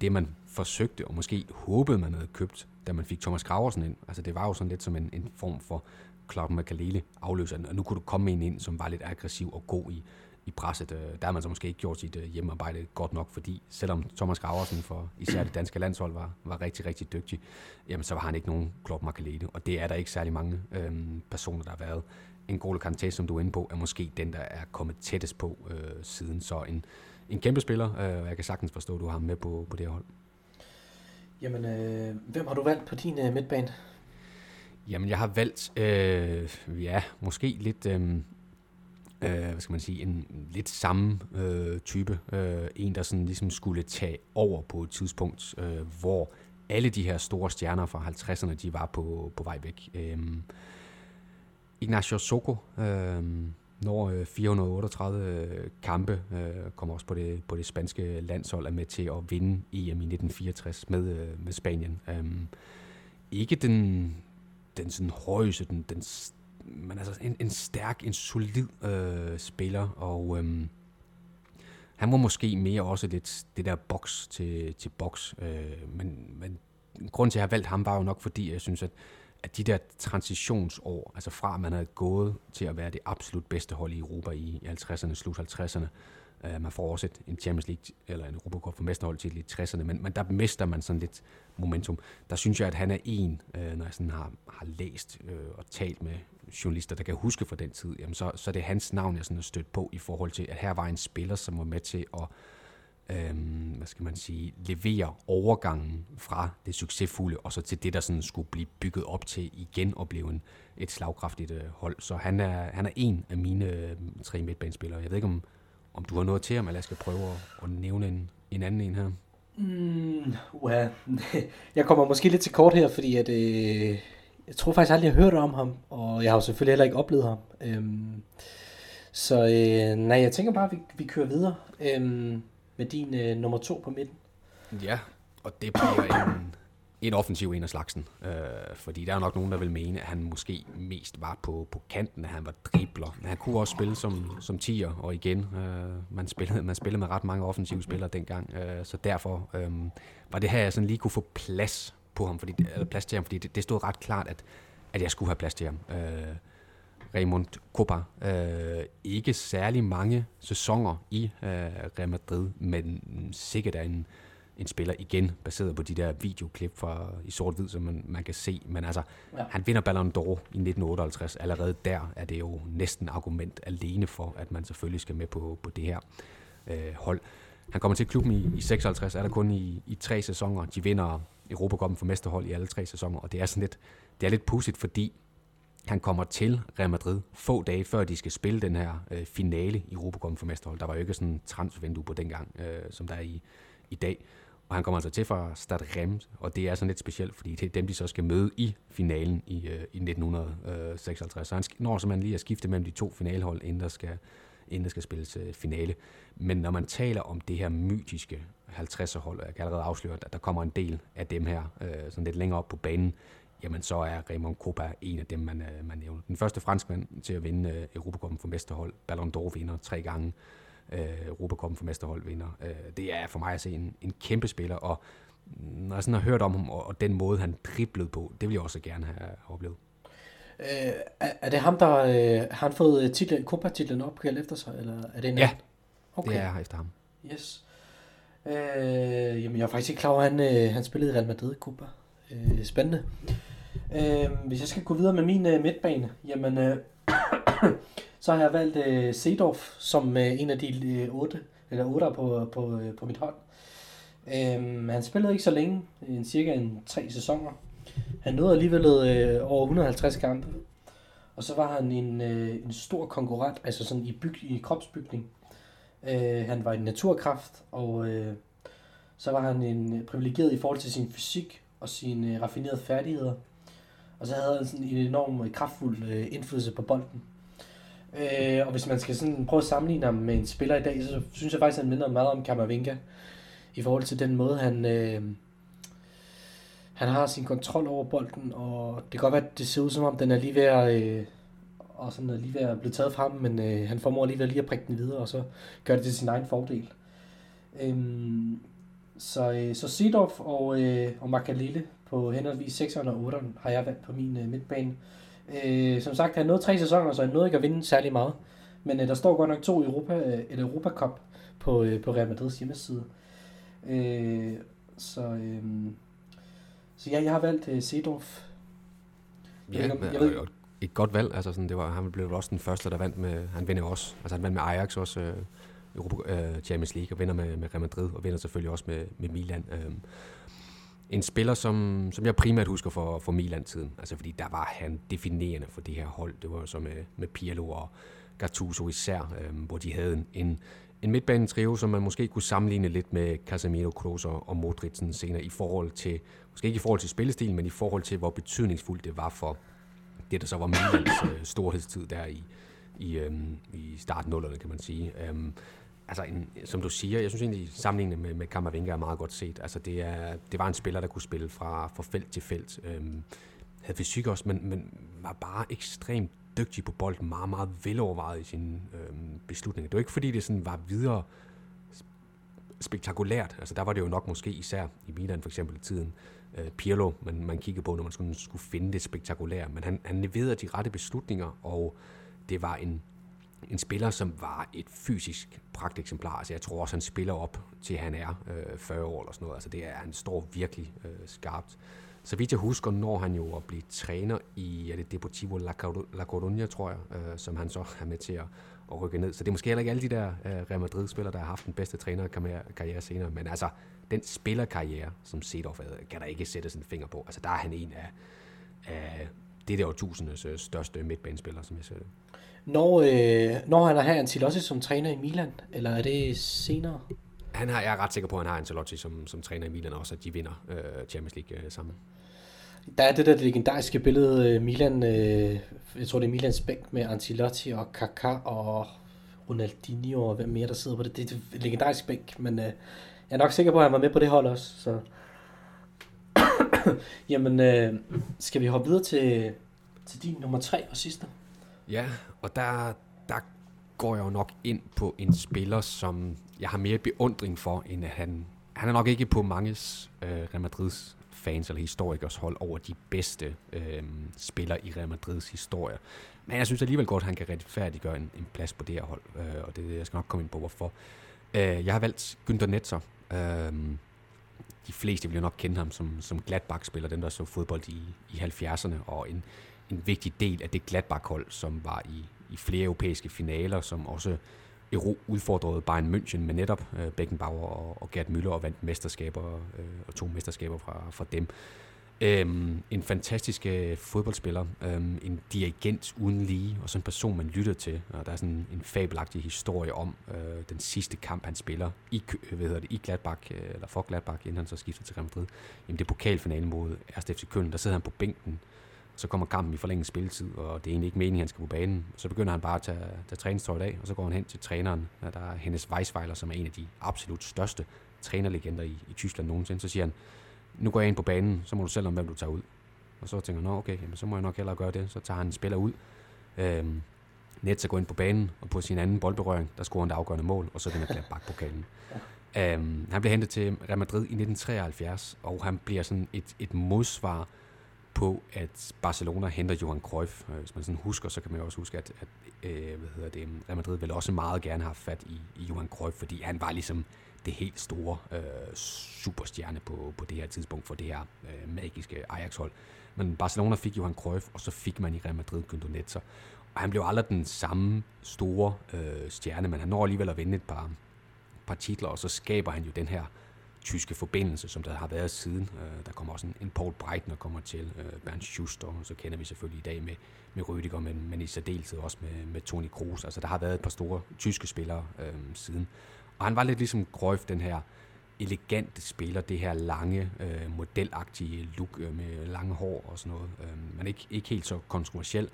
det man forsøgte, og måske håbede, man havde købt, da man fik Thomas Graversen ind. Altså det var jo sådan lidt som en, en form for Claude Makalele afløser, og nu kunne du komme en ind, som var lidt aggressiv og god i, i presset. Øh, der har man så måske ikke gjort sit øh, hjemmearbejde godt nok, fordi selvom Thomas Graversen for især det danske landshold var, var rigtig, rigtig dygtig, jamen så var han ikke nogen Klopp Makalele, og det er der ikke særlig mange øhm, personer, der har været. En Golo Kanté, som du er inde på, er måske den, der er kommet tættest på øh, siden. Så en, en kæmpe spiller, øh, og jeg kan sagtens forstå, at du har ham med på, på det her hold. Jamen, øh, hvem har du valgt på din øh, midtbane? Jamen, jeg har valgt, øh, ja, måske lidt, øh, øh, hvad skal man sige, en lidt samme øh, type. Øh, en, der sådan ligesom skulle tage over på et tidspunkt, øh, hvor alle de her store stjerner fra 50'erne, de var på, på vej væk. Øh, Ignacio Soko øhm, øh, når 438 øh, kampe, øh, kommer også på det, på det spanske landshold, er med til at vinde EM i 1964 med, øh, med Spanien. Øh, ikke den, den sådan højeste, den, den men altså en, en stærk, en solid øh, spiller, og øh, han var måske mere også lidt det der boks til, til boks, øh, men, men grund til, at jeg har valgt ham, var jo nok fordi, jeg synes, at, at de der transitionsår, altså fra at man havde gået til at være det absolut bedste hold i Europa i, 50'erne, slut 50'erne, øh, man får også et, en Champions League eller en Europacup for mesterhold til i 60'erne, men, men der mister man sådan lidt momentum. Der synes jeg, at han er en, øh, når jeg sådan har, har læst øh, og talt med journalister, der kan huske fra den tid, jamen så, så er det hans navn, jeg sådan har stødt på i forhold til, at her var en spiller, som var med til at øh, hvad skal man sige, levere overgangen fra det succesfulde, og så til det, der sådan skulle blive bygget op til igen og blive en, et slagkraftigt øh, hold. Så han er, han er en af mine øh, tre midtbanespillere. Jeg ved ikke, om, om du har noget til ham, eller jeg skal prøve at, at nævne en, en anden en her. Mm, well, jeg kommer måske lidt til kort her, fordi at, øh, jeg tror faktisk aldrig, jeg har hørt om ham, og jeg har jo selvfølgelig heller ikke oplevet ham. Øhm, så øh, nej, jeg tænker bare, at vi, vi kører videre øhm, med din øh, nummer to på midten. Ja, og det bliver en, en offensiv en af slagsen. Øh, fordi der er nok nogen, der vil mene, at han måske mest var på, på kanten, at han var dribler. Men han kunne også spille som, som tier, og igen, øh, man, spillede, man spillede med ret mange offensive spillere dengang. Øh, så derfor øh, var det her, jeg sådan lige kunne få plads på ham, fordi, eller plads til ham, fordi det, det stod ret klart, at, at jeg skulle have plads til ham. Øh, Raymond Copa. Øh, ikke særlig mange sæsoner i øh, Real Madrid, men sikkert er en, en spiller igen, baseret på de der videoklip fra i sort-hvid, som man, man kan se. Men altså, ja. han vinder Ballon d'Or i 1958. Allerede der er det jo næsten argument alene for, at man selvfølgelig skal med på, på det her øh, hold. Han kommer til klubben i, i 56, er der kun i, i tre sæsoner. De vinder Europacupen for mesterhold i alle tre sæsoner, og det er sådan lidt, det er lidt pudsigt, fordi han kommer til Real Madrid få dage før de skal spille den her øh, finale i Europacupen for mesterhold. Der var jo ikke sådan en transfervindue på dengang, øh, som der er i, i dag. Og han kommer altså til fra Stade Reims, og det er sådan lidt specielt, fordi det er dem, de så skal møde i finalen i, øh, i 1956. Så han når simpelthen lige at skifte mellem de to finalhold, inden der skal, inden der skal spilles øh, finale. Men når man taler om det her mytiske 50'er hold, og jeg kan allerede afsløre, at der kommer en del af dem her, øh, sådan lidt længere op på banen, jamen så er Raymond Kopa en af dem, man, øh, man nævner. Den første franskmand til at vinde øh, Europacupen for mesterhold, Ballon d'Or vinder tre gange, øh, Europacupen for mesterhold vinder. Øh, det er for mig at se en, en kæmpe spiller, og når jeg sådan har hørt om ham, og, og den måde, han driblede på, det vil jeg også gerne have oplevet. Øh, er, det ham, der øh, har han fået titlen, Copa-titlen opkaldt efter sig, eller er det en Ja, okay. det er efter ham. Yes. Øh, jamen, jeg er faktisk ikke klar over, at han, øh, han spillede i Real Madrid Copa. Øh, spændende. Øh, Øhm, hvis jeg skal gå videre med min øh, midtbane, jamen, øh, så har jeg valgt øh, Sedorf som øh, en af de øh, otte, eller otte på, på, øh, på mit hold. Øh, han spillede ikke så længe, en cirka en tre sæsoner. Han nåede alligevel øh, over 150 kampe. Og så var han en, øh, en stor konkurrent, altså sådan i, byg, i kropsbygning. Øh, han var en naturkraft, og øh, så var han en øh, privilegeret i forhold til sin fysik og sine øh, raffinerede færdigheder. Og så havde han sådan en enorm øh, kraftfuld øh, indflydelse på bolden. Øh, og hvis man skal sådan prøve at sammenligne ham med en spiller i dag, så synes jeg faktisk, at han minder meget om Kammervinga. I forhold til den måde, han, øh, han har sin kontrol over bolden, og det kan godt være, at det ser ud som om, den er lige ved at, øh, og sådan er lige ved at blive taget fra ham, men øh, han formår alligevel lige at prikke den videre, og så gør det til sin egen fordel. Øh, så, øh, så Sidorf og, øh, og Makalele på henholdsvis 6'eren og 8'eren har jeg valgt på min øh, midtbane. Øh, som sagt, han nåede tre sæsoner, så han nåede ikke at vinde særlig meget. Men øh, der står godt nok to Europa, øh, et Europa Cup på, øh, på Real Madrids hjemmeside. Øh, så, øh, så ja, jeg har valgt øh, Sedorf. Ja, jeg, jeg, jeg ved, et godt valg. Altså sådan, det var, han blev også den første, der vandt med, han vinder også, altså han vandt med Ajax også, øh, Europa, øh, Champions League og vinder med, med Real Madrid og vinder selvfølgelig også med, med Milan. Øh, en spiller, som, som jeg primært husker for, for Milan-tiden. Altså fordi der var han definerende for det her hold. Det var så med, med Pirlo og Gattuso især, øh, hvor de havde en, en, en midtbanetrio, som man måske kunne sammenligne lidt med Casemiro, Kroos og, Modric senere i forhold til, måske ikke i forhold til spillestil, men i forhold til, hvor betydningsfuldt det var for det, der så var Milans øh, storhedstid der i, i, øh, i starten kan man sige. Øh, altså en, som du siger, jeg synes egentlig, sammenlignet med, med Kammervinga er meget godt set. Altså det, er, det var en spiller, der kunne spille fra, fra felt til felt. Øhm, havde fysik også, men, men var bare ekstremt dygtig på bolden, meget, meget velovervejet i sine øhm, beslutninger. Det var ikke fordi, det sådan var videre spektakulært. Altså der var det jo nok måske især i Milan for eksempel i tiden, øh, Pirlo, man, man kiggede på, når man skulle, skulle finde det spektakulære. Men han, han leverede de rette beslutninger, og det var en en spiller, som var et fysisk pragteksemplar. Altså jeg tror også, han spiller op til han er øh, 40 år eller sådan noget. Altså det er, han står virkelig øh, skarpt. Så vidt jeg husker, når han jo at blive træner i er det Deportivo La, Coruña, tror jeg, øh, som han så er med til at, at rykke ned. Så det er måske heller ikke alle de der øh, Real Madrid-spillere, der har haft den bedste trænerkarriere senere. Men altså, den spillerkarriere, som Sedorf kan der ikke sætte sin finger på. Altså der er han en af, af det der årtusindes øh, største midtbanespiller, som jeg ser det. Når, øh, når han har Ancelotti som træner i Milan, eller er det senere? Han har, jeg er ret sikker på, at han har Ancelotti som, som træner i Milan også, at de vinder øh, Champions League øh, sammen. Der er det der legendariske billede, øh, Milan, øh, jeg tror det er Milans bænk med Ancelotti og Kaká og Ronaldinho og hvem mere der sidder på det. Det er et legendarisk bænk, men øh, jeg er nok sikker på, at han var med på det hold også. Så. Jamen, øh, skal vi hoppe videre til, til din nummer tre og sidste? Ja, og der, der går jeg jo nok ind på en spiller, som jeg har mere beundring for, end at han... Han er nok ikke på manges øh, Real Madrids fans eller historikers hold over de bedste øh, spillere i Real Madrids historie. Men jeg synes alligevel godt, at han kan retfærdiggøre en, en plads på det her hold, øh, og det jeg skal nok komme ind på, hvorfor. Øh, jeg har valgt Günther Netzer. Øh, de fleste vil jo nok kende ham som, som Gladbach-spiller, den der så fodbold i, i 70'erne, og en, en vigtig del af det Gladbach-hold, som var i, i flere europæiske finaler, som også udfordrede Bayern München med netop øh, Beckenbauer og, og Gerd Müller og vandt mesterskaber øh, og to mesterskaber fra, fra dem. Øhm, en fantastisk øh, fodboldspiller, øhm, en dirigent uden lige, og sådan en person, man lytter til. Og der er sådan en fabelagtig historie om øh, den sidste kamp, han spiller i, øh, hvad hedder det, i Gladbach, øh, eller for Gladbach, inden han så skifter til Real Madrid. Jamen det er pokalfinalen mod 1. FC Køln, der sidder han på bænken, så kommer kampen i forlænget spilletid, og det er egentlig ikke meningen, at han skal på banen. Så begynder han bare at tage, tage træningstøjet af, og så går han hen til træneren, der er Hennes Weisweiler, som er en af de absolut største trænerlegender i, i Tyskland nogensinde. Så siger han, nu går jeg ind på banen, så må du selv om, hvem du tager ud. Og så tænker "Nå, okay, jamen, så må jeg nok hellere gøre det. Så tager han en spiller ud. Øhm, Netza går ind på banen, og på sin anden boldberøring, der scorer han det afgørende mål, og så vinder Gladbach-pokalen. Ja. Øhm, han bliver hentet til Real Madrid i 1973, og han bliver sådan et, et modsvar på, at Barcelona henter Johan Cruyff. Øh, hvis man sådan husker, så kan man jo også huske, at, at øh, hvad hedder det, Real Madrid ville også meget gerne have fat i, i Johan Cruyff, fordi han var ligesom det helt store øh, superstjerne på, på det her tidspunkt for det her øh, magiske Ajax-hold. Men Barcelona fik Johan Cruyff, og så fik man i Real Madrid Günther Netzer. Og han blev aldrig den samme store øh, stjerne, men han når alligevel at vinde et par, par titler, og så skaber han jo den her tyske forbindelse, som der har været siden. Øh, der kommer også en, en Paul Breitner kommer til, øh, Bernd Schuster, så kender vi selvfølgelig i dag med, med Rüdiger, men, men i særdeleshed også med, med Toni Kroos. Altså der har været et par store tyske spillere øh, siden. Og han var lidt ligesom Grøf, den her elegante spiller, det her lange, øh, modelagtige look øh, med lange hår og sådan noget. Øh, men ikke, ikke helt så kontroversiel.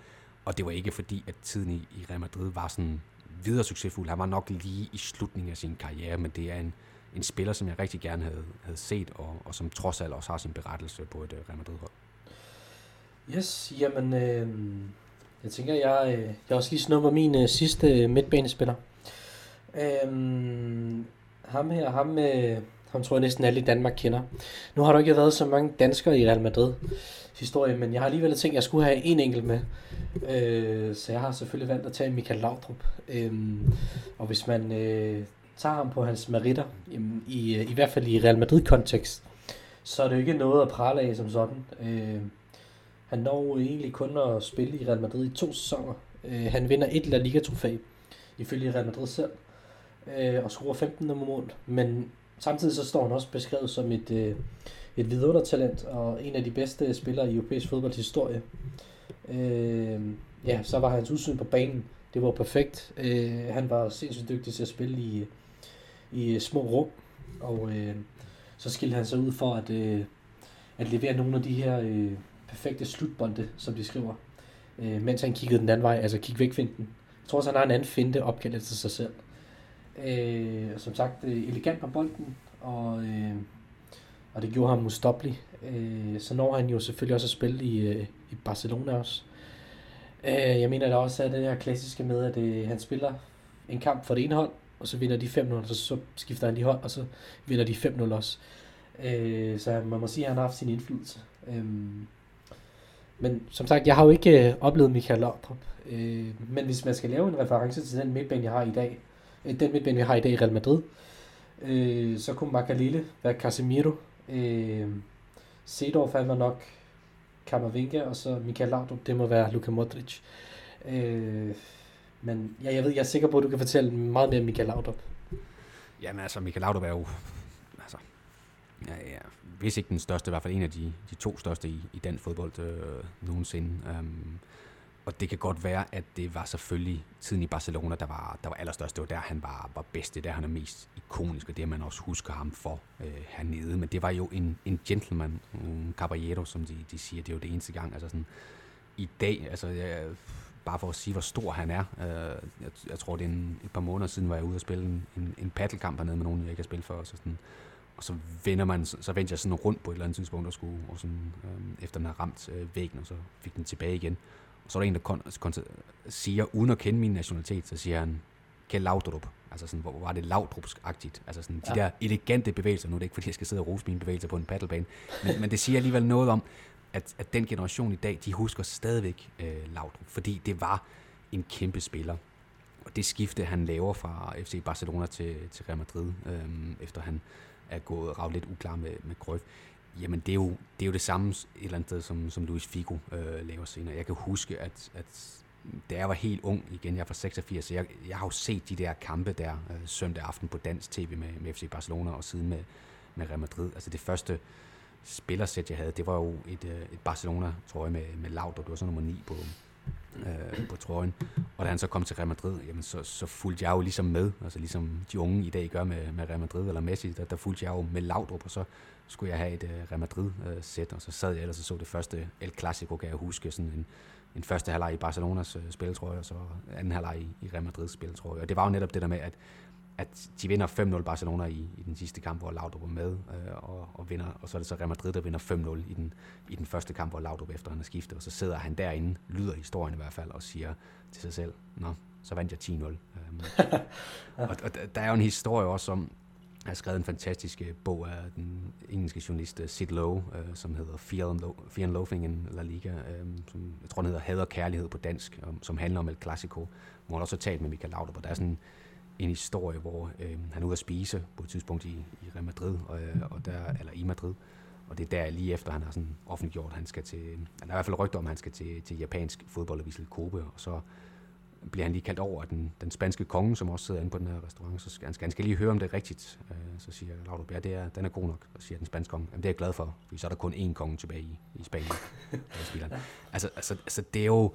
Og det var ikke fordi, at tiden i, i Real Madrid var sådan videre succesfuld. Han var nok lige i slutningen af sin karriere, men det er en, en spiller, som jeg rigtig gerne havde, havde set, og, og som trods alt også har sin berettelse på et øh, Real Madrid-hold. Yes, jamen, øh, jeg tænker, jeg, øh, jeg også lige snupper min øh, sidste øh, midtbanespiller. Øh, ham her, ham, øh, ham tror jeg næsten alle i Danmark kender. Nu har der ikke været så mange danskere i Real Madrid historie, men jeg har alligevel tænkt, at jeg skulle have en enkelt med. Øh, så jeg har selvfølgelig valgt at tage Michael Laudrup. Øh, og hvis man øh, tager ham på hans meritter, i, i, i hvert fald i Real Madrid-kontekst, så er det jo ikke noget at prale af som sådan. Øh, han når egentlig kun at spille i Real Madrid i to sæsoner. Øh, han vinder et La Liga-trofæ, ifølge Real Madrid selv øh, og scorer 15 nummer mål, men samtidig så står han også beskrevet som et, øh, et vidundertalent og en af de bedste spillere i europæisk fodboldshistorie. Øh, ja, så var hans udsyn på banen, det var perfekt. Øh, han var sindssygt dygtig til at spille i, i øh, små rum, og øh, så skilte han sig ud for at, øh, at levere nogle af de her øh, perfekte slutbolde, som de skriver, øh, mens han kiggede den anden vej, altså kig væk finden. Jeg tror også, han har en anden finte opkaldt til sig selv. Øh, som sagt, øh, elegant på bolden, og, øh, og det gjorde ham ustoppelig. Øh, så når han jo selvfølgelig også at spille i, øh, i Barcelona også. Øh, jeg mener da også at det her klassiske med, at øh, han spiller en kamp for det ene hold, og så vinder de 5-0, og så, så skifter han de hold, og så vinder de 5-0 også. Øh, så man må sige, at han har haft sin indflydelse. Øh, men som sagt, jeg har jo ikke øh, oplevet Michael Laudrup. Øh, men hvis man skal lave en reference til den midtbane, jeg har i dag, øh, den midtbane, vi har i dag i Real Madrid, øh, så kunne Magalile være Casemiro. Øh, Sedorf var nok Kammervinga, og så Michael Laudrup, det må være Luka Modric. Øh, men ja, jeg ved, jeg er sikker på, at du kan fortælle meget mere om Michael Laudrup. Jamen altså, Michael Laudrup er jo, altså, ja, ja, hvis ikke den største, i hvert fald en af de, de to største i, i dansk fodbold øh, nogensinde. Um, og det kan godt være, at det var selvfølgelig tiden i Barcelona, der var, der var allerstørst. Det var der, han var, var bedst. Det er der, han er mest ikonisk, og det man også husker ham for øh, hernede. Men det var jo en, en gentleman, en caballero, som de, de siger. Det er jo det eneste gang. Altså sådan, I dag, altså jeg, bare for at sige, hvor stor han er. Øh, jeg, jeg tror, det er en, et par måneder siden, var jeg ude og spille en, en, en paddlekamp hernede med nogen, jeg ikke har spillet for. Så sådan, og så vender man, så vendte jeg sådan rundt på et eller andet tidspunkt, og skulle, og sådan, øh, efter den har ramt øh, væggen, og så fik den tilbage igen. Og så er der en, der kon, kon, siger, uden at kende min nationalitet, så siger han, Kjell Laudrup. Altså sådan, hvor var det Laudrupsk-agtigt. Altså sådan, de ja. der elegante bevægelser. Nu er det ikke, fordi jeg skal sidde og rose mine bevægelser på en paddlebane. Men, men det siger alligevel noget om, at, at den generation i dag, de husker stadigvæk øh, Laudrup. Fordi det var en kæmpe spiller. Og det skifte, han laver fra FC Barcelona til, til Real Madrid, øh, efter han er gået rav lidt uklar med, med Cruyff, jamen det er, jo, det er jo det samme et eller andet sted, som, som Luis Figo øh, laver senere. Jeg kan huske, at, at da jeg var helt ung, igen, jeg er fra 86, så jeg, jeg har jo set de der kampe der øh, søndag aften på dansk tv med, med FC Barcelona og siden med, med Real Madrid. Altså det første spillersæt, jeg havde, det var jo et, øh, et Barcelona-trøje med, med Laud, og det var så nummer 9 på, øh, på trøjen. Og da han så kom til Real Madrid, jamen så, så fulgte jeg jo ligesom med, altså ligesom de unge i dag gør med, med Real Madrid eller Messi, der, der fulgte jeg jo med Laudrup, og så skulle jeg have et øh, Real Madrid-sæt, øh, og så sad jeg ellers og så det første El Clasico, kan jeg huske, sådan en, en første halvleg i Barcelonas øh, spiltrøje, og så anden halvleg i, i Real Madrids spiltrøje. Og det var jo netop det der med, at, at de vinder 5-0 Barcelona i, i den sidste kamp, hvor Laudrup er med, uh, og, og, vinder, og så er det så Real Madrid, der vinder 5-0 i den, i den første kamp, hvor Laudrup efter han har skiftet, og så sidder han derinde, lyder historien i hvert fald, og siger til sig selv, nå, så vandt jeg 10-0. Um, og, og der er jo en historie også om, jeg har skrevet en fantastisk øh, bog af den engelske journalist øh, Sid Lowe, øh, som hedder Fear and, Lo- Fear and Loathing in La Liga, øh, som jeg tror, den hedder Had og Kærlighed på dansk, um, som handler om El Clasico, hvor han også har talt med Michael Laudrup, og der er sådan en historie, hvor øh, han er ude at spise på et tidspunkt i, i Real Madrid, og, og der, eller i Madrid, og det er der lige efter, han har sådan offentliggjort, at han skal til, der er i hvert fald rygter om, at han skal til, til japansk fodbold og Vissel Kobe, og så bliver han lige kaldt over af den, den spanske konge, som også sidder inde på den her restaurant, så skal han, skal, han skal lige høre, om det er rigtigt. Øh, så siger Laudrup, ja, det er, den er god nok, og siger den spanske konge, jamen det er jeg glad for, fordi så er der kun én konge tilbage i, i Spanien. altså, altså, altså, det er jo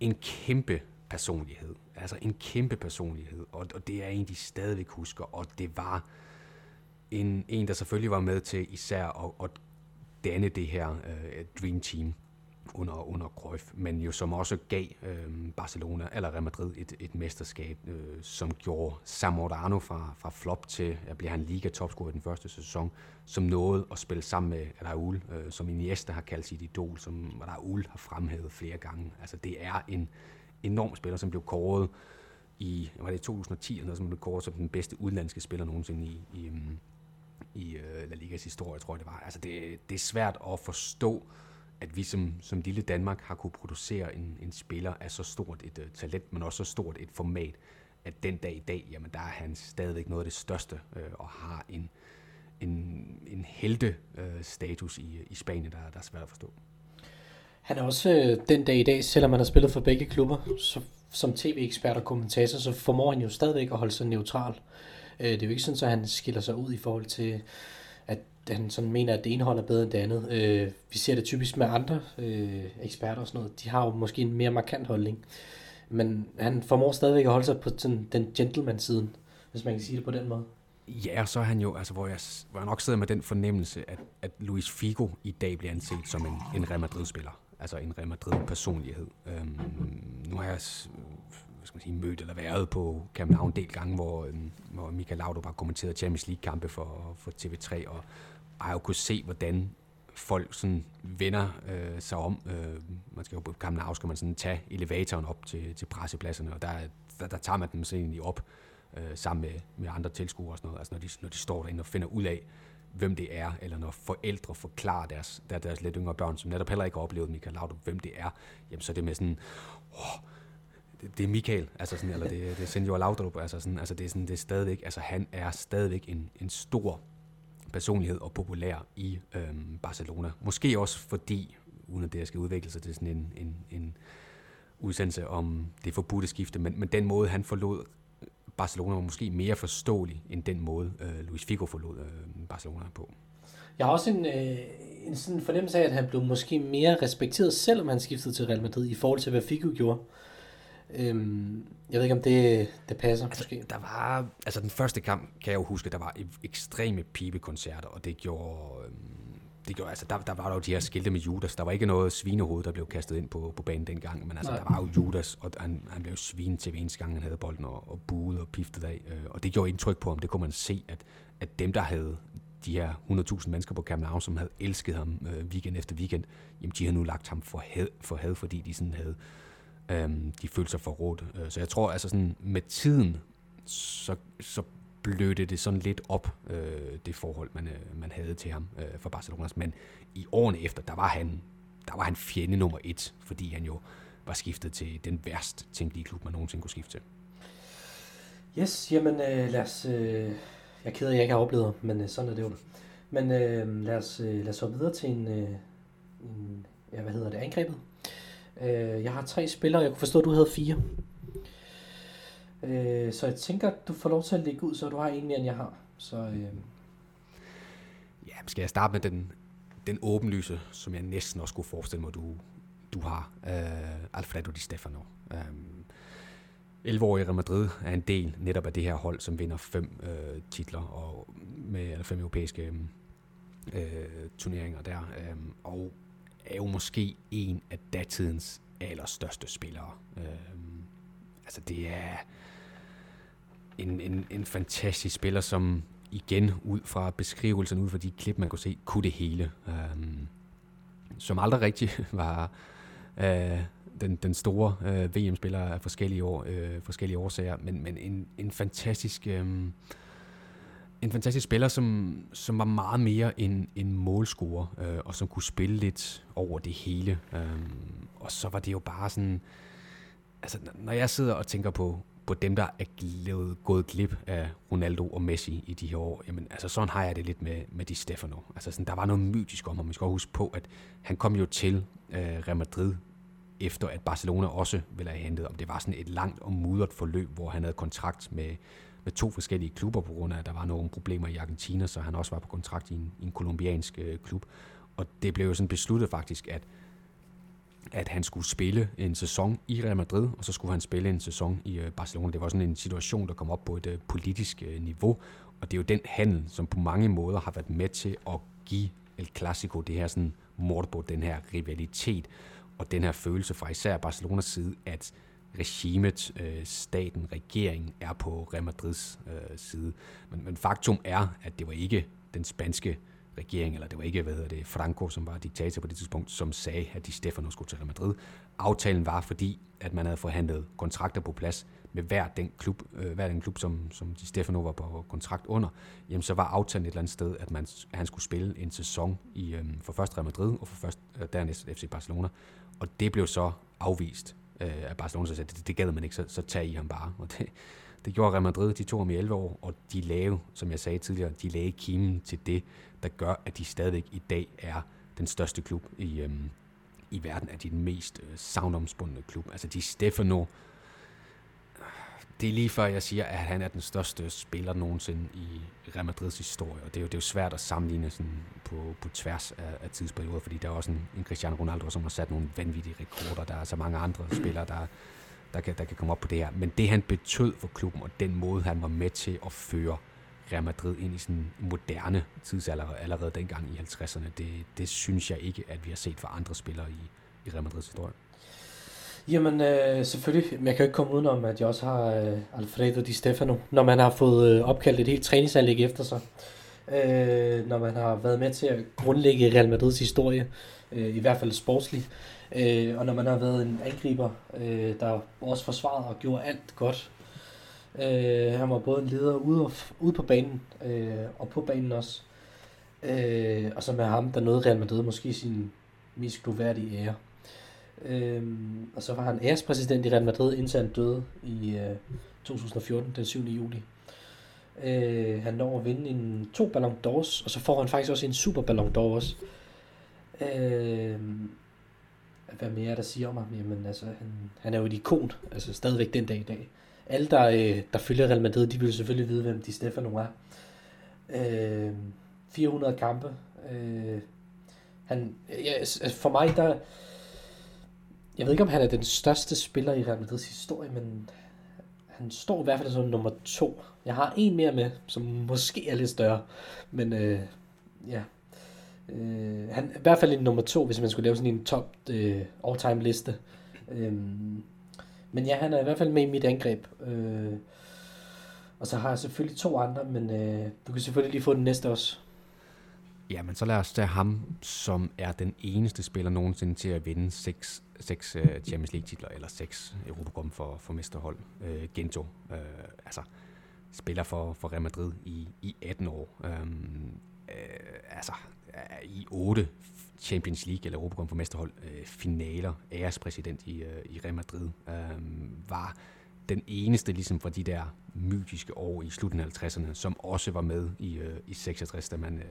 en kæmpe personlighed, altså en kæmpe personlighed, og, og det er en, de stadigvæk husker, og det var en, en der selvfølgelig var med til især at, at danne det her uh, Dream Team, under, under Cruyff, men jo som også gav øh, Barcelona eller Real Madrid et, et mesterskab, øh, som gjorde Samordano fra, fra flop til at blive han liga topscorer i den første sæson, som nåede at spille sammen med Raul, øh, som Iniesta har kaldt sit idol, som Raul har fremhævet flere gange. Altså det er en enorm spiller, som blev kåret i, var det 2010 eller noget, som blev kåret som den bedste udenlandske spiller nogensinde i, i, i uh, La Ligas historie, tror jeg det var. Altså det, det er svært at forstå, at vi som, som lille Danmark har kunne producere en, en spiller af så stort et uh, talent, men også så stort et format, at den dag i dag, jamen der er han stadigvæk noget af det største, uh, og har en, en, en helte uh, status i, i Spanien, der, der er svært at forstå. Han er også øh, den dag i dag, selvom han har spillet for begge klubber, så, som tv-ekspert og kommentator, så formår han jo stadigvæk at holde sig neutral. Øh, det er jo ikke sådan, at han skiller sig ud i forhold til at han sådan mener, at det ene hold er bedre end det andet. Øh, vi ser det typisk med andre øh, eksperter og sådan noget. De har jo måske en mere markant holdning. Men han formår stadigvæk at holde sig på sådan, den gentleman-siden, hvis man kan sige det på den måde. Ja, så er han jo, altså hvor jeg, hvor jeg nok sidder med den fornemmelse, at, at Luis Figo i dag bliver anset som en, en Real Madrid-spiller. Altså en Real Madrid-personlighed. Øhm, nu har jeg hvad skal man sige, mødt eller været på Camp Nou en del gange, hvor, øhm, hvor Michael Laudrup har kommenteret Champions League-kampe for, for TV3, og, har jo kunnet se, hvordan folk sådan vender øh, sig om. Øh, man skal jo på Camp skal man sådan tage elevatoren op til, til pressepladserne, og der, der, der tager man dem så egentlig op øh, sammen med, med andre tilskuere og sådan noget. Altså når de, når de står derinde og finder ud af, hvem det er, eller når forældre forklarer deres, der, deres lidt yngre børn, som netop heller ikke har oplevet Michael Laudrup, hvem det er, jamen så er det med sådan, oh, det, det er Michael, altså sådan, eller det, det er Senior Laudrup, altså sådan, altså det er sådan, det er stadigvæk, altså han er stadigvæk en, en stor personlighed og populær i øhm, Barcelona. Måske også fordi, uden at det skal udvikle sig til sådan en, en, en udsendelse om det forbudte skifte, men, men den måde, han forlod Barcelona, var måske mere forståelig, end den måde, øh, Luis Figo forlod øh, Barcelona på. Jeg har også en, øh, en sådan fornemmelse af, at han blev måske mere respekteret, selvom han skiftede til Real Madrid, i forhold til, hvad Figo gjorde. Øhm, jeg ved ikke, om det, det passer, altså, måske. Der var, altså den første kamp, kan jeg jo huske, der var ekstreme pibekoncerter, og det gjorde, øhm, det gjorde, altså der, der var der jo de her skilte med Judas. Der var ikke noget svinehoved, der blev kastet ind på, på banen dengang, men altså Nej. der var jo Judas, og han, han blev svinet til eneste gang, han havde bolden, og, og buet og piftet af. Øh, og det gjorde indtryk på ham. Det kunne man se, at, at dem, der havde de her 100.000 mennesker på Camp Nou, som havde elsket ham øh, weekend efter weekend, jamen de har nu lagt ham for had, for had fordi de sådan havde, øh, de følte sig forrådt. Øh, så jeg tror altså sådan, med tiden, så, så blødte det sådan lidt op, øh, det forhold, man, øh, man havde til ham øh, for Barcelonas. Men i årene efter, der var han, der var han fjende nummer et, fordi han jo var skiftet til den værst tænkelige klub, man nogensinde kunne skifte til. Yes, jamen øh, lad os... Øh, jeg er ked af, at jeg ikke har oplevet men øh, sådan er det jo. Men øh, lad, os, øh, lad os hoppe videre til en, øh, en... Ja, hvad hedder det? Angrebet. Øh, jeg har tre spillere, jeg kunne forstå, at du havde fire. Øh, så jeg tænker, at du får lov til at lægge ud, så du har en mere, end jeg har. Så, øh... Ja, skal jeg starte med den, den åbenlyse, som jeg næsten også kunne forestille mig, du, du har. Øh, Alfredo Di Stefano. Øh, 11-årige Real Madrid er en del netop af det her hold, som vinder fem øh, titler og med eller fem europæiske øh, turneringer der. Øh, og er jo måske en af datidens allerstørste spillere. Øh, altså det er en, en, en fantastisk spiller, som igen ud fra beskrivelsen, ud fra de klip, man kunne se, kunne det hele. Øhm, som aldrig rigtig var øh, den, den store øh, VM-spiller af forskellige, år, øh, forskellige årsager, men, men en, en fantastisk... Øh, en fantastisk spiller, som, som var meget mere en, en målscorer, øh, og som kunne spille lidt over det hele. Øh, og så var det jo bare sådan... Altså, når jeg sidder og tænker på, på dem, der er glædet, gået glip af Ronaldo og Messi i de her år, jamen, altså sådan har jeg det lidt med, med Di Stefano. Altså sådan, der var noget mytisk om ham. Man skal huske på, at han kom jo til øh, Real Madrid efter at Barcelona også ville have hentet om. Det var sådan et langt og mudret forløb, hvor han havde kontrakt med, med to forskellige klubber, på grund af, at der var nogle problemer i Argentina, så han også var på kontrakt i en, i en kolumbiansk øh, klub. Og det blev jo sådan besluttet faktisk, at at han skulle spille en sæson i Real Madrid, og så skulle han spille en sæson i øh, Barcelona. Det var sådan en situation, der kom op på et øh, politisk øh, niveau, og det er jo den handel, som på mange måder har været med til at give El Clasico det her sådan morbo, den her rivalitet, og den her følelse fra især Barcelonas side, at regimet, øh, staten, regeringen er på Real Madrids øh, side. Men, men faktum er, at det var ikke den spanske regering, eller det var ikke, hvad hedder det, Franco, som var diktator på det tidspunkt, som sagde, at de Stefano skulle til Real Madrid. Aftalen var fordi, at man havde forhandlet kontrakter på plads med hver den klub, øh, hver den klub som, som de Stefano var på kontrakt under, jamen så var aftalen et eller andet sted, at, man, at han skulle spille en sæson i, øh, for først Real Madrid, og for først, øh, dernæst FC Barcelona. Og det blev så afvist øh, af Barcelona, så det, det gad man ikke, så, så tag i ham bare. Og det, det gjorde Real Madrid, de tog ham i 11 år, og de lave, som jeg sagde tidligere, de lagde kimen til det, der gør, at de stadigvæk i dag er den største klub i, øhm, i verden, er de den mest øh, savnomspundne klub. Altså de Stefano, det er lige før jeg siger, at han er den største spiller nogensinde i Real Madrids historie, og det er jo, det er jo svært at sammenligne sådan på, på tværs af, af tidsperioder, fordi der er også en, en Cristiano Ronaldo, som har sat nogle vanvittige rekorder, der er så mange andre spillere, der, der, kan, der kan komme op på det her. Men det han betød for klubben, og den måde han var med til at føre Real Madrid ind i sådan moderne tidsalder allerede dengang i 50'erne, det, det synes jeg ikke, at vi har set fra andre spillere i, i Real Madrids historie. Jamen øh, selvfølgelig, men jeg kan jo ikke komme udenom, at jeg også har øh, Alfredo Di Stefano, når man har fået øh, opkaldt et helt træningsanlæg efter sig. Øh, når man har været med til at grundlægge Real Madrids historie, øh, i hvert fald sportsligt. Øh, og når man har været en angriber, øh, der også forsvarede og gjorde alt godt. Øh, han var både en leder ude, og, ude på banen, øh, og på banen også. Øh, og så med ham, der nåede Real Madrid måske sin mest gloværdige ære. Øh, og så var han ærespræsident i Real Madrid, indtil han døde i øh, 2014, den 7. juli. Øh, han når at vinde en to Ballon d'Ors, og så får han faktisk også en Super Ballon d'Or også. Øh, hvad mere der siger om ham? Jamen altså, han, han er jo et ikon, altså stadigvæk den dag i dag. Alle, der, øh, der følger Real Madrid, de vil selvfølgelig vide, hvem Di Stefano er. Øh, 400 kampe. Øh, han, ja, altså, altså, for mig, der, jeg ved ikke, om han er den største spiller i Real Madrids historie, men han står i hvert fald som nummer to. Jeg har en mere med, som måske er lidt større, men øh, ja. Øh, han er i hvert fald en nummer to, hvis man skulle lave sådan en top øh, all-time liste. Øh, men ja, han er i hvert fald med i mit angreb. Øh, og så har jeg selvfølgelig to andre, men øh, du kan selvfølgelig lige få den næste også. Jamen, så lad os tage ham, som er den eneste spiller nogensinde til at vinde seks, seks uh, Champions League-titler, eller seks Europacup for, for mesterhold. Uh, Gento, uh, altså spiller for, for Real Madrid i, i 18 år. Um, uh, altså, uh, i 8 Champions League eller Europacup for mesterhold uh, finaler, ærespræsident i, uh, i Real Madrid, um, var den eneste ligesom fra de der mytiske år i slutningen af 50'erne, som også var med i, øh, i 66, da man øh,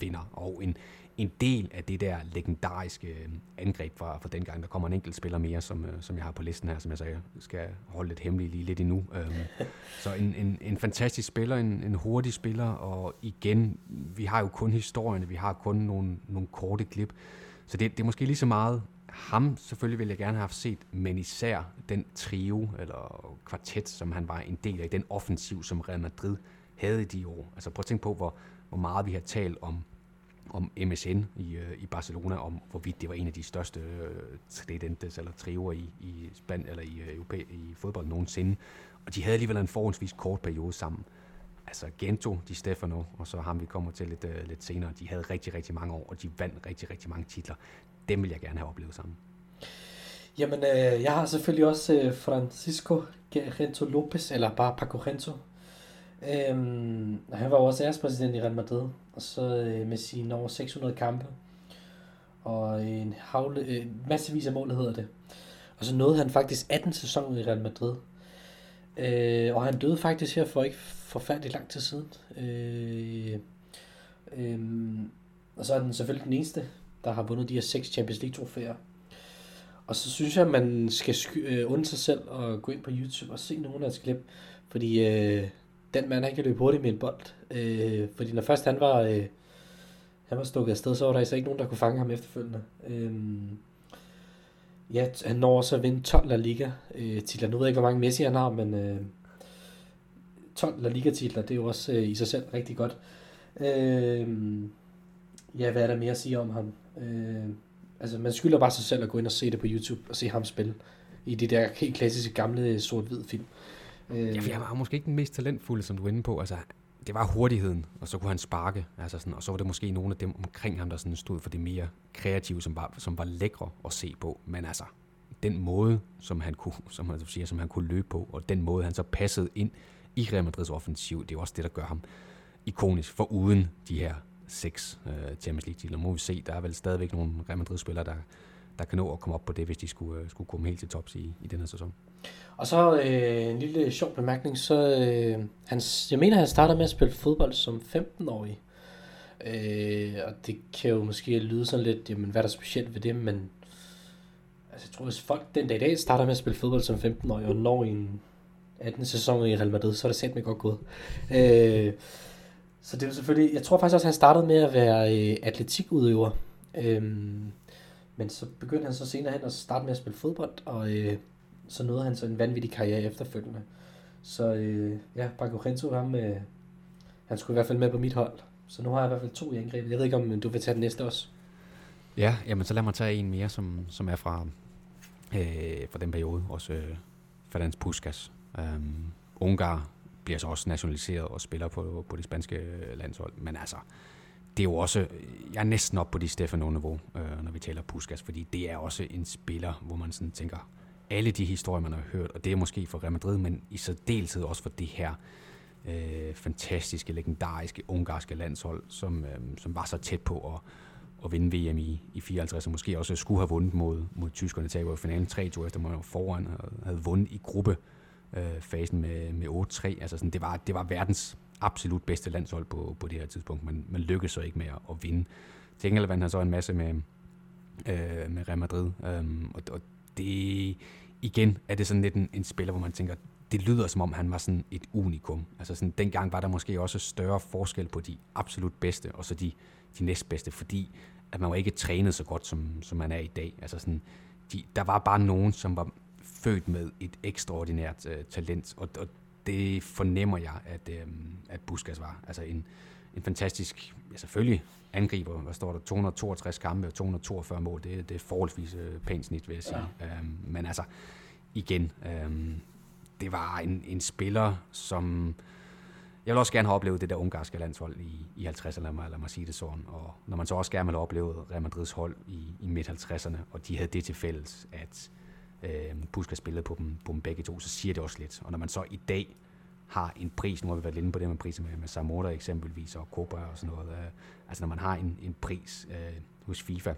vinder. Og en, en del af det der legendariske øh, angreb fra, fra dengang, der kommer en enkelt spiller mere, som, øh, som jeg har på listen her, som jeg sagde, skal holde lidt hemmeligt lige lidt endnu. Øhm, så en, en, en fantastisk spiller, en, en hurtig spiller, og igen, vi har jo kun historierne, vi har kun nogle, nogle korte klip, så det, det er måske lige så meget ham selvfølgelig ville jeg gerne have set, men især den trio eller kvartet, som han var en del af, den offensiv, som Real Madrid havde i de år. Altså prøv at tænke på, hvor, hvor meget vi har talt om, om MSN i, øh, i Barcelona, om hvorvidt det var en af de største øh, tridentes eller trioer i, i, Spanien eller i, øh, europæ, i fodbold nogensinde. Og de havde alligevel en forholdsvis kort periode sammen. Altså Gento, Di Stefano, og så ham vi kommer til lidt, øh, lidt senere, de havde rigtig, rigtig mange år, og de vandt rigtig, rigtig mange titler dem vil jeg gerne have oplevet sammen. Jamen, øh, jeg har selvfølgelig også øh, Francisco Gento Lopez, eller bare Paco Gento. Øhm, han var også ærespræsident i Real Madrid, og så øh, med sine over 600 kampe, og en havle, øh, massevis af mål, hedder det. Og så nåede han faktisk 18 sæsoner i Real Madrid. Øh, og han døde faktisk her for ikke forfærdelig lang tid siden. Øh, øh, og så er den selvfølgelig den eneste der har vundet de her seks Champions League trofæer. Og så synes jeg, at man skal øh, undre sig selv og gå ind på YouTube og se nogle af hans klip. Fordi øh, den mand, han kan løbe hurtigt med en bold. Øh, fordi når først han var, øh, han var stukket afsted, så var der altså ikke nogen, der kunne fange ham efterfølgende. Øh, ja, han når også at vinde 12 La Liga øh, titler. Nu ved jeg ikke, hvor mange Messi han har, men øh, 12 La Liga titler, det er jo også øh, i sig selv rigtig godt. Øh, ja, hvad er der mere at sige om ham? Øh, altså, man skylder bare sig selv at gå ind og se det på YouTube og se ham spille i de der helt klassiske gamle sort-hvid film. Øh, ja, for jeg var måske ikke den mest talentfulde, som du er inde på. Altså, det var hurtigheden, og så kunne han sparke, altså sådan, og så var det måske nogle af dem omkring ham, der sådan stod for det mere kreative, som var, som var lækre at se på. Men altså, den måde, som han kunne, som man siger, som han kunne løbe på, og den måde, han så passede ind i Real Madrids offensiv, det er også det, der gør ham ikonisk, for uden de her seks øh, Champions League titler. Må vi se, der er vel stadigvæk nogle Real Madrid-spillere, der, der kan nå at komme op på det, hvis de skulle, øh, skulle komme helt til tops i, i den her sæson. Og så øh, en lille sjov bemærkning, så øh, han, jeg mener, han starter med at spille fodbold som 15-årig. Øh, og det kan jo måske lyde sådan lidt, jamen hvad er der specielt ved det, men altså, jeg tror, hvis folk den dag i dag starter med at spille fodbold som 15-årig og når i en 18. sæson i Real Madrid, så er det sandt godt gået. Øh, så det er selvfølgelig, jeg tror faktisk også, at han startede med at være øh, atletikudøver. Øh, men så begyndte han så senere hen at starte med at spille fodbold, og øh, så nåede han så en vanvittig karriere efterfølgende. Så øh, ja, Paco Rento, ham, øh, han skulle i hvert fald med på mit hold. Så nu har jeg i hvert fald to i angrebet. Jeg ved ikke, om øh, du vil tage den næste også. Ja, jamen så lad mig tage en mere, som, som er fra, øh, fra den periode. Også øh, Ferdinand Puskas. Um, Ungar bliver så også nationaliseret og spiller på, på det spanske øh, landshold. Men altså, det er jo også, jeg er næsten op på de Stefano-niveau, øh, når vi taler Puskas, fordi det er også en spiller, hvor man sådan tænker, alle de historier, man har hørt, og det er måske for Real Madrid, men i særdeleshed også for det her øh, fantastiske, legendariske ungarske landshold, som, øh, som var så tæt på at, at vinde VM i, i 54, og måske også skulle have vundet mod, mod tyskerne, taber i finalen 3-2, efter man var foran og havde vundet i gruppe øh, fasen med, med 8-3. Altså sådan, det, var, det var verdens absolut bedste landshold på, på det her tidspunkt, men man lykkedes så ikke med at, at vinde. Til gengæld vandt han så en masse med, øh, med Real Madrid, øh, og, og det igen er det sådan lidt en, en spiller, hvor man tænker, det lyder som om han var sådan et unikum. Altså sådan, dengang var der måske også større forskel på de absolut bedste, og så de, de næstbedste, fordi at man var ikke trænet så godt, som, som man er i dag. Altså sådan, de, der var bare nogen, som var født med et ekstraordinært øh, talent, og, og det fornemmer jeg, at, øh, at Buskas var. Altså en, en fantastisk, ja selvfølgelig angriber, hvad står der, 262 kampe og 242 mål, det, det er forholdsvis øh, pænt snit, vil jeg sige. Ja. Øhm, men altså, igen, øhm, det var en, en spiller, som jeg vil også gerne have oplevet det der ungarske landshold i, i 50'erne, lad mig, lad mig sige det sådan. Og når man så også gerne vil opleve Real Madrids hold i, i midt-50'erne, og de havde det til fælles, at øh, Puskas spillede på dem, på dem begge to, så siger det også lidt. Og når man så i dag har en pris, nu har vi været inde på det med priser med, med Samora eksempelvis, og Copa og sådan noget, øh, altså når man har en, en pris øh, hos FIFA,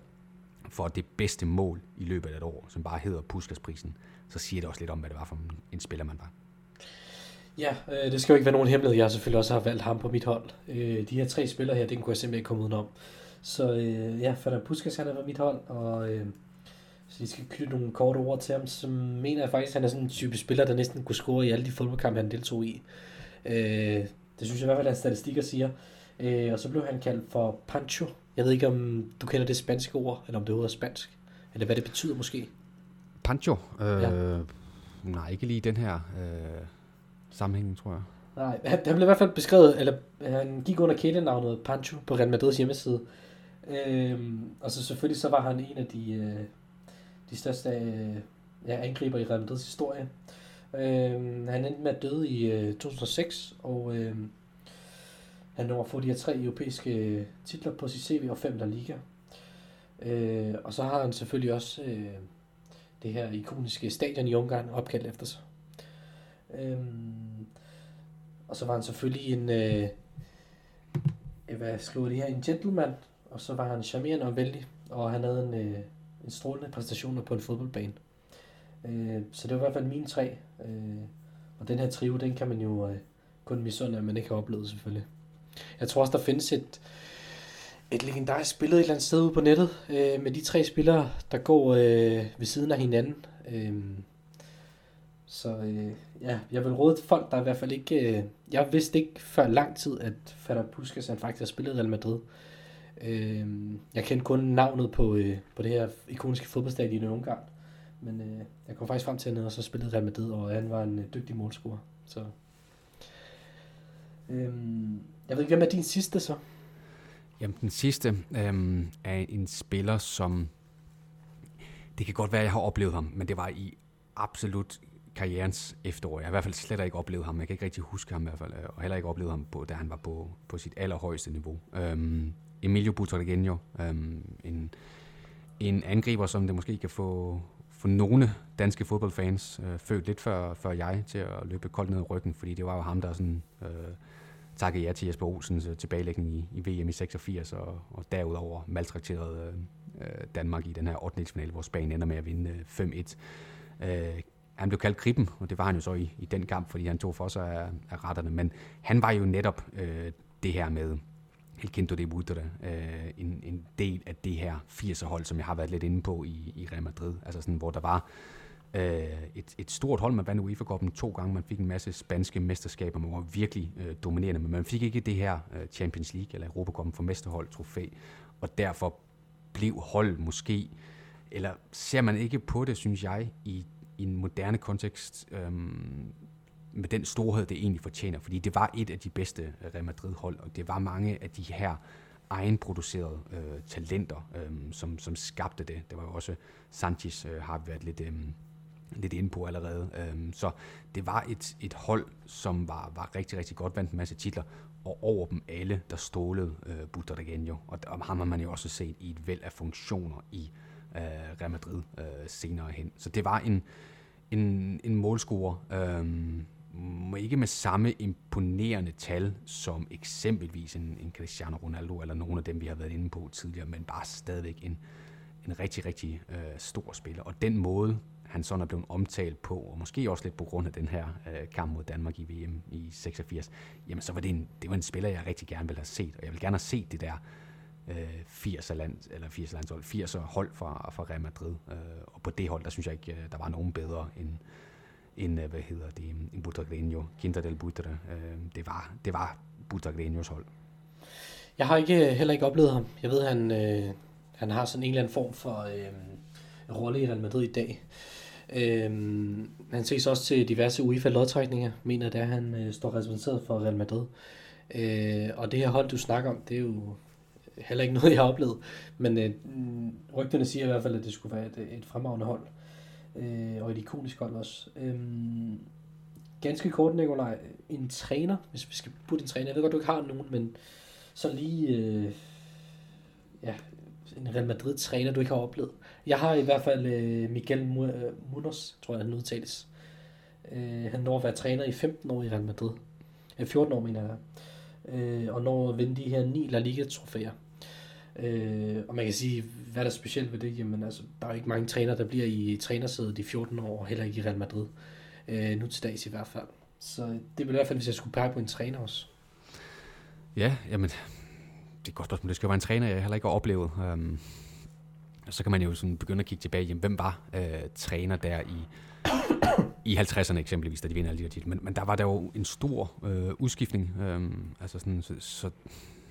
for det bedste mål i løbet af et år, som bare hedder Puskas-prisen, så siger det også lidt om, hvad det var for en, spiller, man var. Ja, øh, det skal jo ikke være nogen hemmelighed. Jeg har selvfølgelig også har valgt ham på mit hold. Øh, de her tre spillere her, den kunne jeg simpelthen ikke komme udenom. Så øh, ja, Ferdinand Puskas han er på mit hold, og øh, så de skal knytte nogle korte ord til ham, så mener jeg faktisk, at han er sådan en type spiller, der næsten kunne score i alle de fodboldkampe, han deltog i. Øh, det synes jeg i hvert fald, at statistikker siger. Øh, og så blev han kaldt for Pancho. Jeg ved ikke, om du kender det spanske ord, eller om det er spansk, eller hvad det betyder måske. Pancho? Øh, ja. Nej, ikke lige den her øh, sammenhæng, tror jeg. Nej, han, han blev i hvert fald beskrevet, eller han gik under kælenavnet Pancho på Real Madrids hjemmeside. Øhm, og så selvfølgelig så var han en af de, øh, de største øh, ja, angriber i Real Madrids historie. Øh, han endte med at døde i øh, 2006, og øh, han når at få de her tre europæiske øh, titler på sit CV og fem der Liga. Øh, og så har han selvfølgelig også øh, det her ikoniske stadion i Ungarn opkaldt efter sig. Øh, og så var han selvfølgelig en, øh, hvad skriver det her, en gentleman, og så var han charmerende og vældig, og han havde en, øh, en strålende præstation på en fodboldbane. Øh, så det var i hvert fald mine tre. Øh, og den her trio, den kan man jo øh, kun misunde, at man ikke har oplevet selvfølgelig. Jeg tror også, der findes et, et legendarisk billede et eller andet sted ude på nettet, øh, med de tre spillere, der går øh, ved siden af hinanden. Øh, så øh, ja, jeg vil råde folk, der i hvert fald ikke... Øh, jeg vidste ikke før lang tid, at Fader Puskas han faktisk har spillet Real Madrid. Øh, jeg kendte kun navnet på, øh, på det her ikoniske fodboldstadion i Ungarn. Men øh, jeg kom faktisk frem til, at han så spillede Real Madrid, og han var en øh, dygtig målscorer. Så, øh, jeg ved ikke, hvem er din sidste så? Jamen, den sidste øh, er en spiller, som... Det kan godt være, at jeg har oplevet ham, men det var i absolut karrierens efterår. Jeg har i hvert fald slet ikke oplevet ham. Jeg kan ikke rigtig huske ham i hvert fald, og heller ikke oplevet ham, på, da han var på, på sit allerhøjeste niveau. Øhm, Emilio Butragueño, øhm, en, en angriber, som det måske kan få, få nogle danske fodboldfans øh, født lidt før, før jeg til at løbe koldt ned i ryggen, fordi det var jo ham, der sådan, øh, takkede ja til Jesper Olsens øh, tilbagelægning i, i VM i 86, og, og derudover maltrakterede øh, øh, Danmark i den her 8. finale, hvor Spanien ender med at vinde øh, 5-1. Øh, han blev kaldt Krippen, og det var han jo så i, i den kamp, fordi han tog for sig af, af retterne. Men han var jo netop øh, det her med El Quinto de Butre, øh, en, en del af det her 80'er-hold, som jeg har været lidt inde på i, i Real Madrid. Altså sådan, hvor der var øh, et, et stort hold, man vandt uefa Cup'en to gange. Man fik en masse spanske mesterskaber, man var virkelig øh, dominerende, men man fik ikke det her øh, Champions League eller Europa for mesterhold trofæ, og derfor blev hold måske, eller ser man ikke på det, synes jeg, i i en moderne kontekst øhm, med den storhed, det egentlig fortjener. Fordi det var et af de bedste øh, Real Madrid-hold, og det var mange af de her egenproducerede øh, talenter, øh, som, som skabte det. Det var jo også Sanchez øh, har været lidt, øh, lidt inde på allerede. Øh, så det var et, et hold, som var, var rigtig, rigtig godt, vandt en masse titler, og over dem alle, der stålede øh, Butragueño. Og, og ham har man jo også set i et væld af funktioner i øh, Real Madrid øh, senere hen. Så det var en, en, en målscorer, øh, ikke med samme imponerende tal som eksempelvis en, en Cristiano Ronaldo eller nogle af dem, vi har været inde på tidligere, men bare stadigvæk en, en rigtig, rigtig øh, stor spiller. Og den måde, han sådan er blevet omtalt på, og måske også lidt på grund af den her øh, kamp mod Danmark i VM i 86, jamen så var det en, det var en spiller, jeg rigtig gerne ville have set, og jeg vil gerne have set det der øh, 80 land, eller 80 landshold, 80 hold fra, fra Real Madrid. Øh, og på det hold, der synes jeg ikke, øh, der var nogen bedre end, end øh, hvad hedder det, en Butragueño, Quinta del Butre. Øh, det var, det var Butragueños hold. Jeg har ikke, øh, heller ikke oplevet ham. Jeg ved, han, øh, han har sådan en eller anden form for øh, rolle i Real Madrid i dag. Øh, han ses også til diverse UEFA-lodtrækninger, mener det er, han øh, står repræsenteret for Real Madrid. Øh, og det her hold, du snakker om, det er jo heller ikke noget, jeg har oplevet. Men øh, rygterne siger i hvert fald, at det skulle være et, et fremragende hold. Øh, og et ikonisk hold også. Øhm, ganske kort, Nikolaj, en træner, hvis vi skal putte en træner. Jeg ved godt, du ikke har nogen, men så lige, øh, ja, en Real Madrid-træner, du ikke har oplevet. Jeg har i hvert fald øh, Miguel øh, Munoz, tror jeg, han udtales. Øh, han når at være træner i 15 år i Real Madrid. Øh, 14 år, mener jeg. Øh, og når at vinde de her 9 La Liga-trofæer. Øh, og man kan sige, hvad er der specielt ved det? Jamen altså, der er ikke mange trænere, der bliver i trænersædet i 14 år, heller ikke i Real Madrid. Øh, nu til dags i hvert fald. Så det vil i hvert fald, hvis jeg skulle pege på en træner også. Ja, jamen, det er godt spørgsmål. Det skal jo være en træner, jeg heller ikke har oplevet. Øhm, så kan man jo sådan begynde at kigge tilbage, jamen, hvem var øh, træner der i, i 50'erne eksempelvis, da de vinder alle de her titler. Men, men der var der jo en stor øh, udskiftning. Um, altså sådan, så, så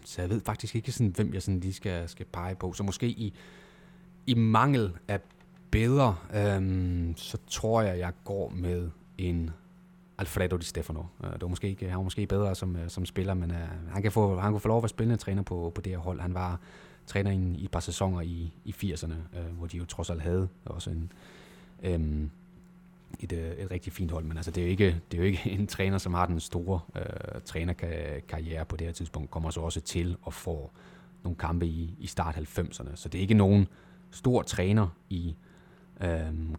så jeg ved faktisk ikke, sådan, hvem jeg sådan lige skal, skal pege på. Så måske i, i mangel af bedre, øhm, så tror jeg, jeg går med en Alfredo Di Stefano. Øh, det var måske ikke, han var måske bedre som, øh, som spiller, men øh, han, kan få, han kunne få lov at være spillende træner på, på det her hold. Han var træner i, i et par sæsoner i, i 80'erne, øh, hvor de jo trods alt havde også en, um, et, øh, et rigtig fint hold, men altså, det, er jo ikke, det er jo ikke en træner, som har den store øh, trænerkarriere på det her tidspunkt, kommer så også til at få nogle kampe i, i start 90'erne. Så det er ikke nogen stor træner i øh,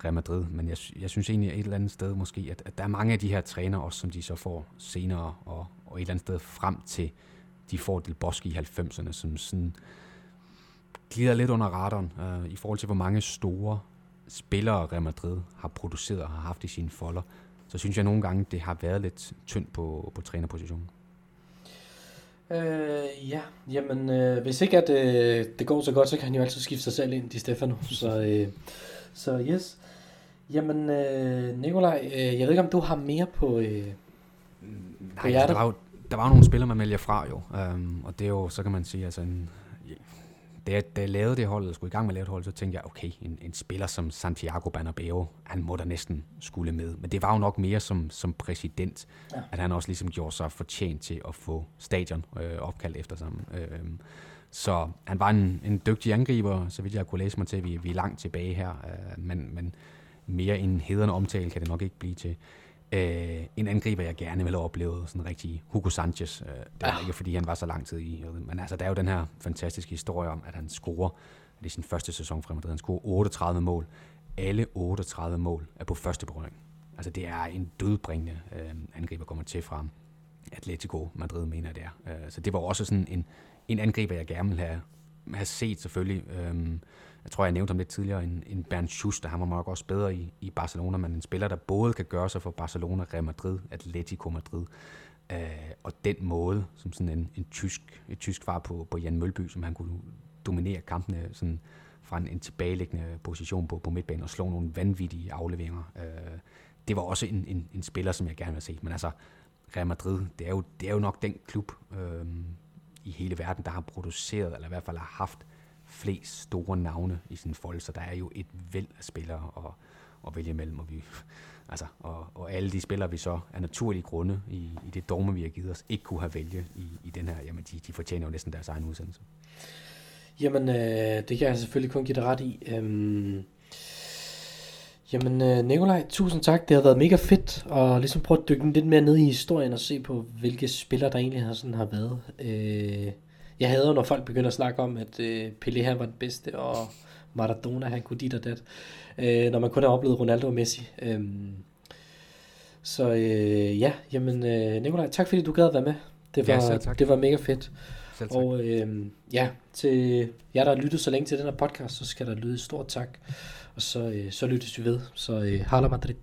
Real Madrid, men jeg, jeg synes egentlig et eller andet sted måske, at, at der er mange af de her træner også, som de så får senere, og, og et eller andet sted frem til, de får Del Bosque i 90'erne, som sådan glider lidt under radaren øh, i forhold til, hvor mange store spillere Real Madrid har produceret og har haft i sine folder, så synes jeg nogle gange, det har været lidt tyndt på, på trænerpositionen. Øh, ja, jamen øh, hvis ikke at øh, det går så godt, så kan han jo altid skifte sig selv ind i Stefano. Så, øh, så yes. Jamen øh, Nikolaj, øh, jeg ved ikke om du har mere på, øh, Nej, på hjertet? Der var, jo, der var jo nogle spillere, man vælger fra jo. Um, og det er jo, så kan man sige, altså en, da jeg, da jeg lavede det hold, skulle i gang med at lave det hold, så tænkte jeg, okay, en, en spiller som Santiago Bernabeu, han må da næsten skulle med. Men det var jo nok mere som, som præsident, ja. at han også ligesom gjorde sig fortjent til at få stadion øh, opkaldt efter sig. Øh, så han var en, en dygtig angriber, så vidt jeg kunne læse mig til. Vi, vi er langt tilbage her, øh, men, men mere en hederne omtale kan det nok ikke blive til. Øh, en angriber, jeg gerne ville have oplevet, sådan rigtig Hugo Sanchez. Øh, det er ja. ikke, fordi han var så lang tid i. Men altså, der er jo den her fantastiske historie om, at han scorer, det er sin første sæson frem, han scorer 38 mål. Alle 38 mål er på første berøring. Altså, det er en dødbringende øh, angriber, kommer til fra Atletico Madrid, mener jeg det er. Øh, så det var også sådan en, en angriber, jeg gerne ville have, have set selvfølgelig. Øh, jeg tror, jeg nævnte ham lidt tidligere, en, en Bernd Schuster, han var nok også bedre i, i Barcelona, men en spiller, der både kan gøre sig for Barcelona, Real Madrid, Atletico Madrid, øh, og den måde, som sådan en, en tysk, et tysk far på, på Jan Mølby, som han kunne dominere kampene sådan fra en, en tilbageliggende position på, på midtbanen og slå nogle vanvittige afleveringer. Øh, det var også en, en, en spiller, som jeg gerne vil se. Men altså, Real Madrid, det er jo, det er jo nok den klub øh, i hele verden, der har produceret, eller i hvert fald har haft flest store navne i sin fold, så der er jo et væld af spillere at, at vælge mellem, og, vi, altså, og, og alle de spillere, vi så af naturlige grunde i, i det dogme, vi har givet os, ikke kunne have vælge i, i den her, jamen de, de fortjener jo næsten deres egen udsendelse. Jamen, øh, det kan jeg selvfølgelig kun give dig ret i. Øhm, jamen, øh, Nikolaj, tusind tak. Det har været mega fedt at ligesom prøve at dykke lidt mere ned i historien og se på, hvilke spillere der egentlig har, sådan har været. Øh, jeg hader, når folk begynder at snakke om, at øh, Pelé han var den bedste, og Maradona han kunne dit og dat, øh, når man kun har oplevet Ronaldo og Messi. Øhm, så øh, ja, jamen øh, Nikolaj, tak fordi du gad at være med. Det var, ja, det var mega fedt. Og øh, ja, til jer, der har lyttet så længe til den her podcast, så skal der lyde stort tak. Og så, øh, så lyttes vi ved. Så øh, Hala Madrid.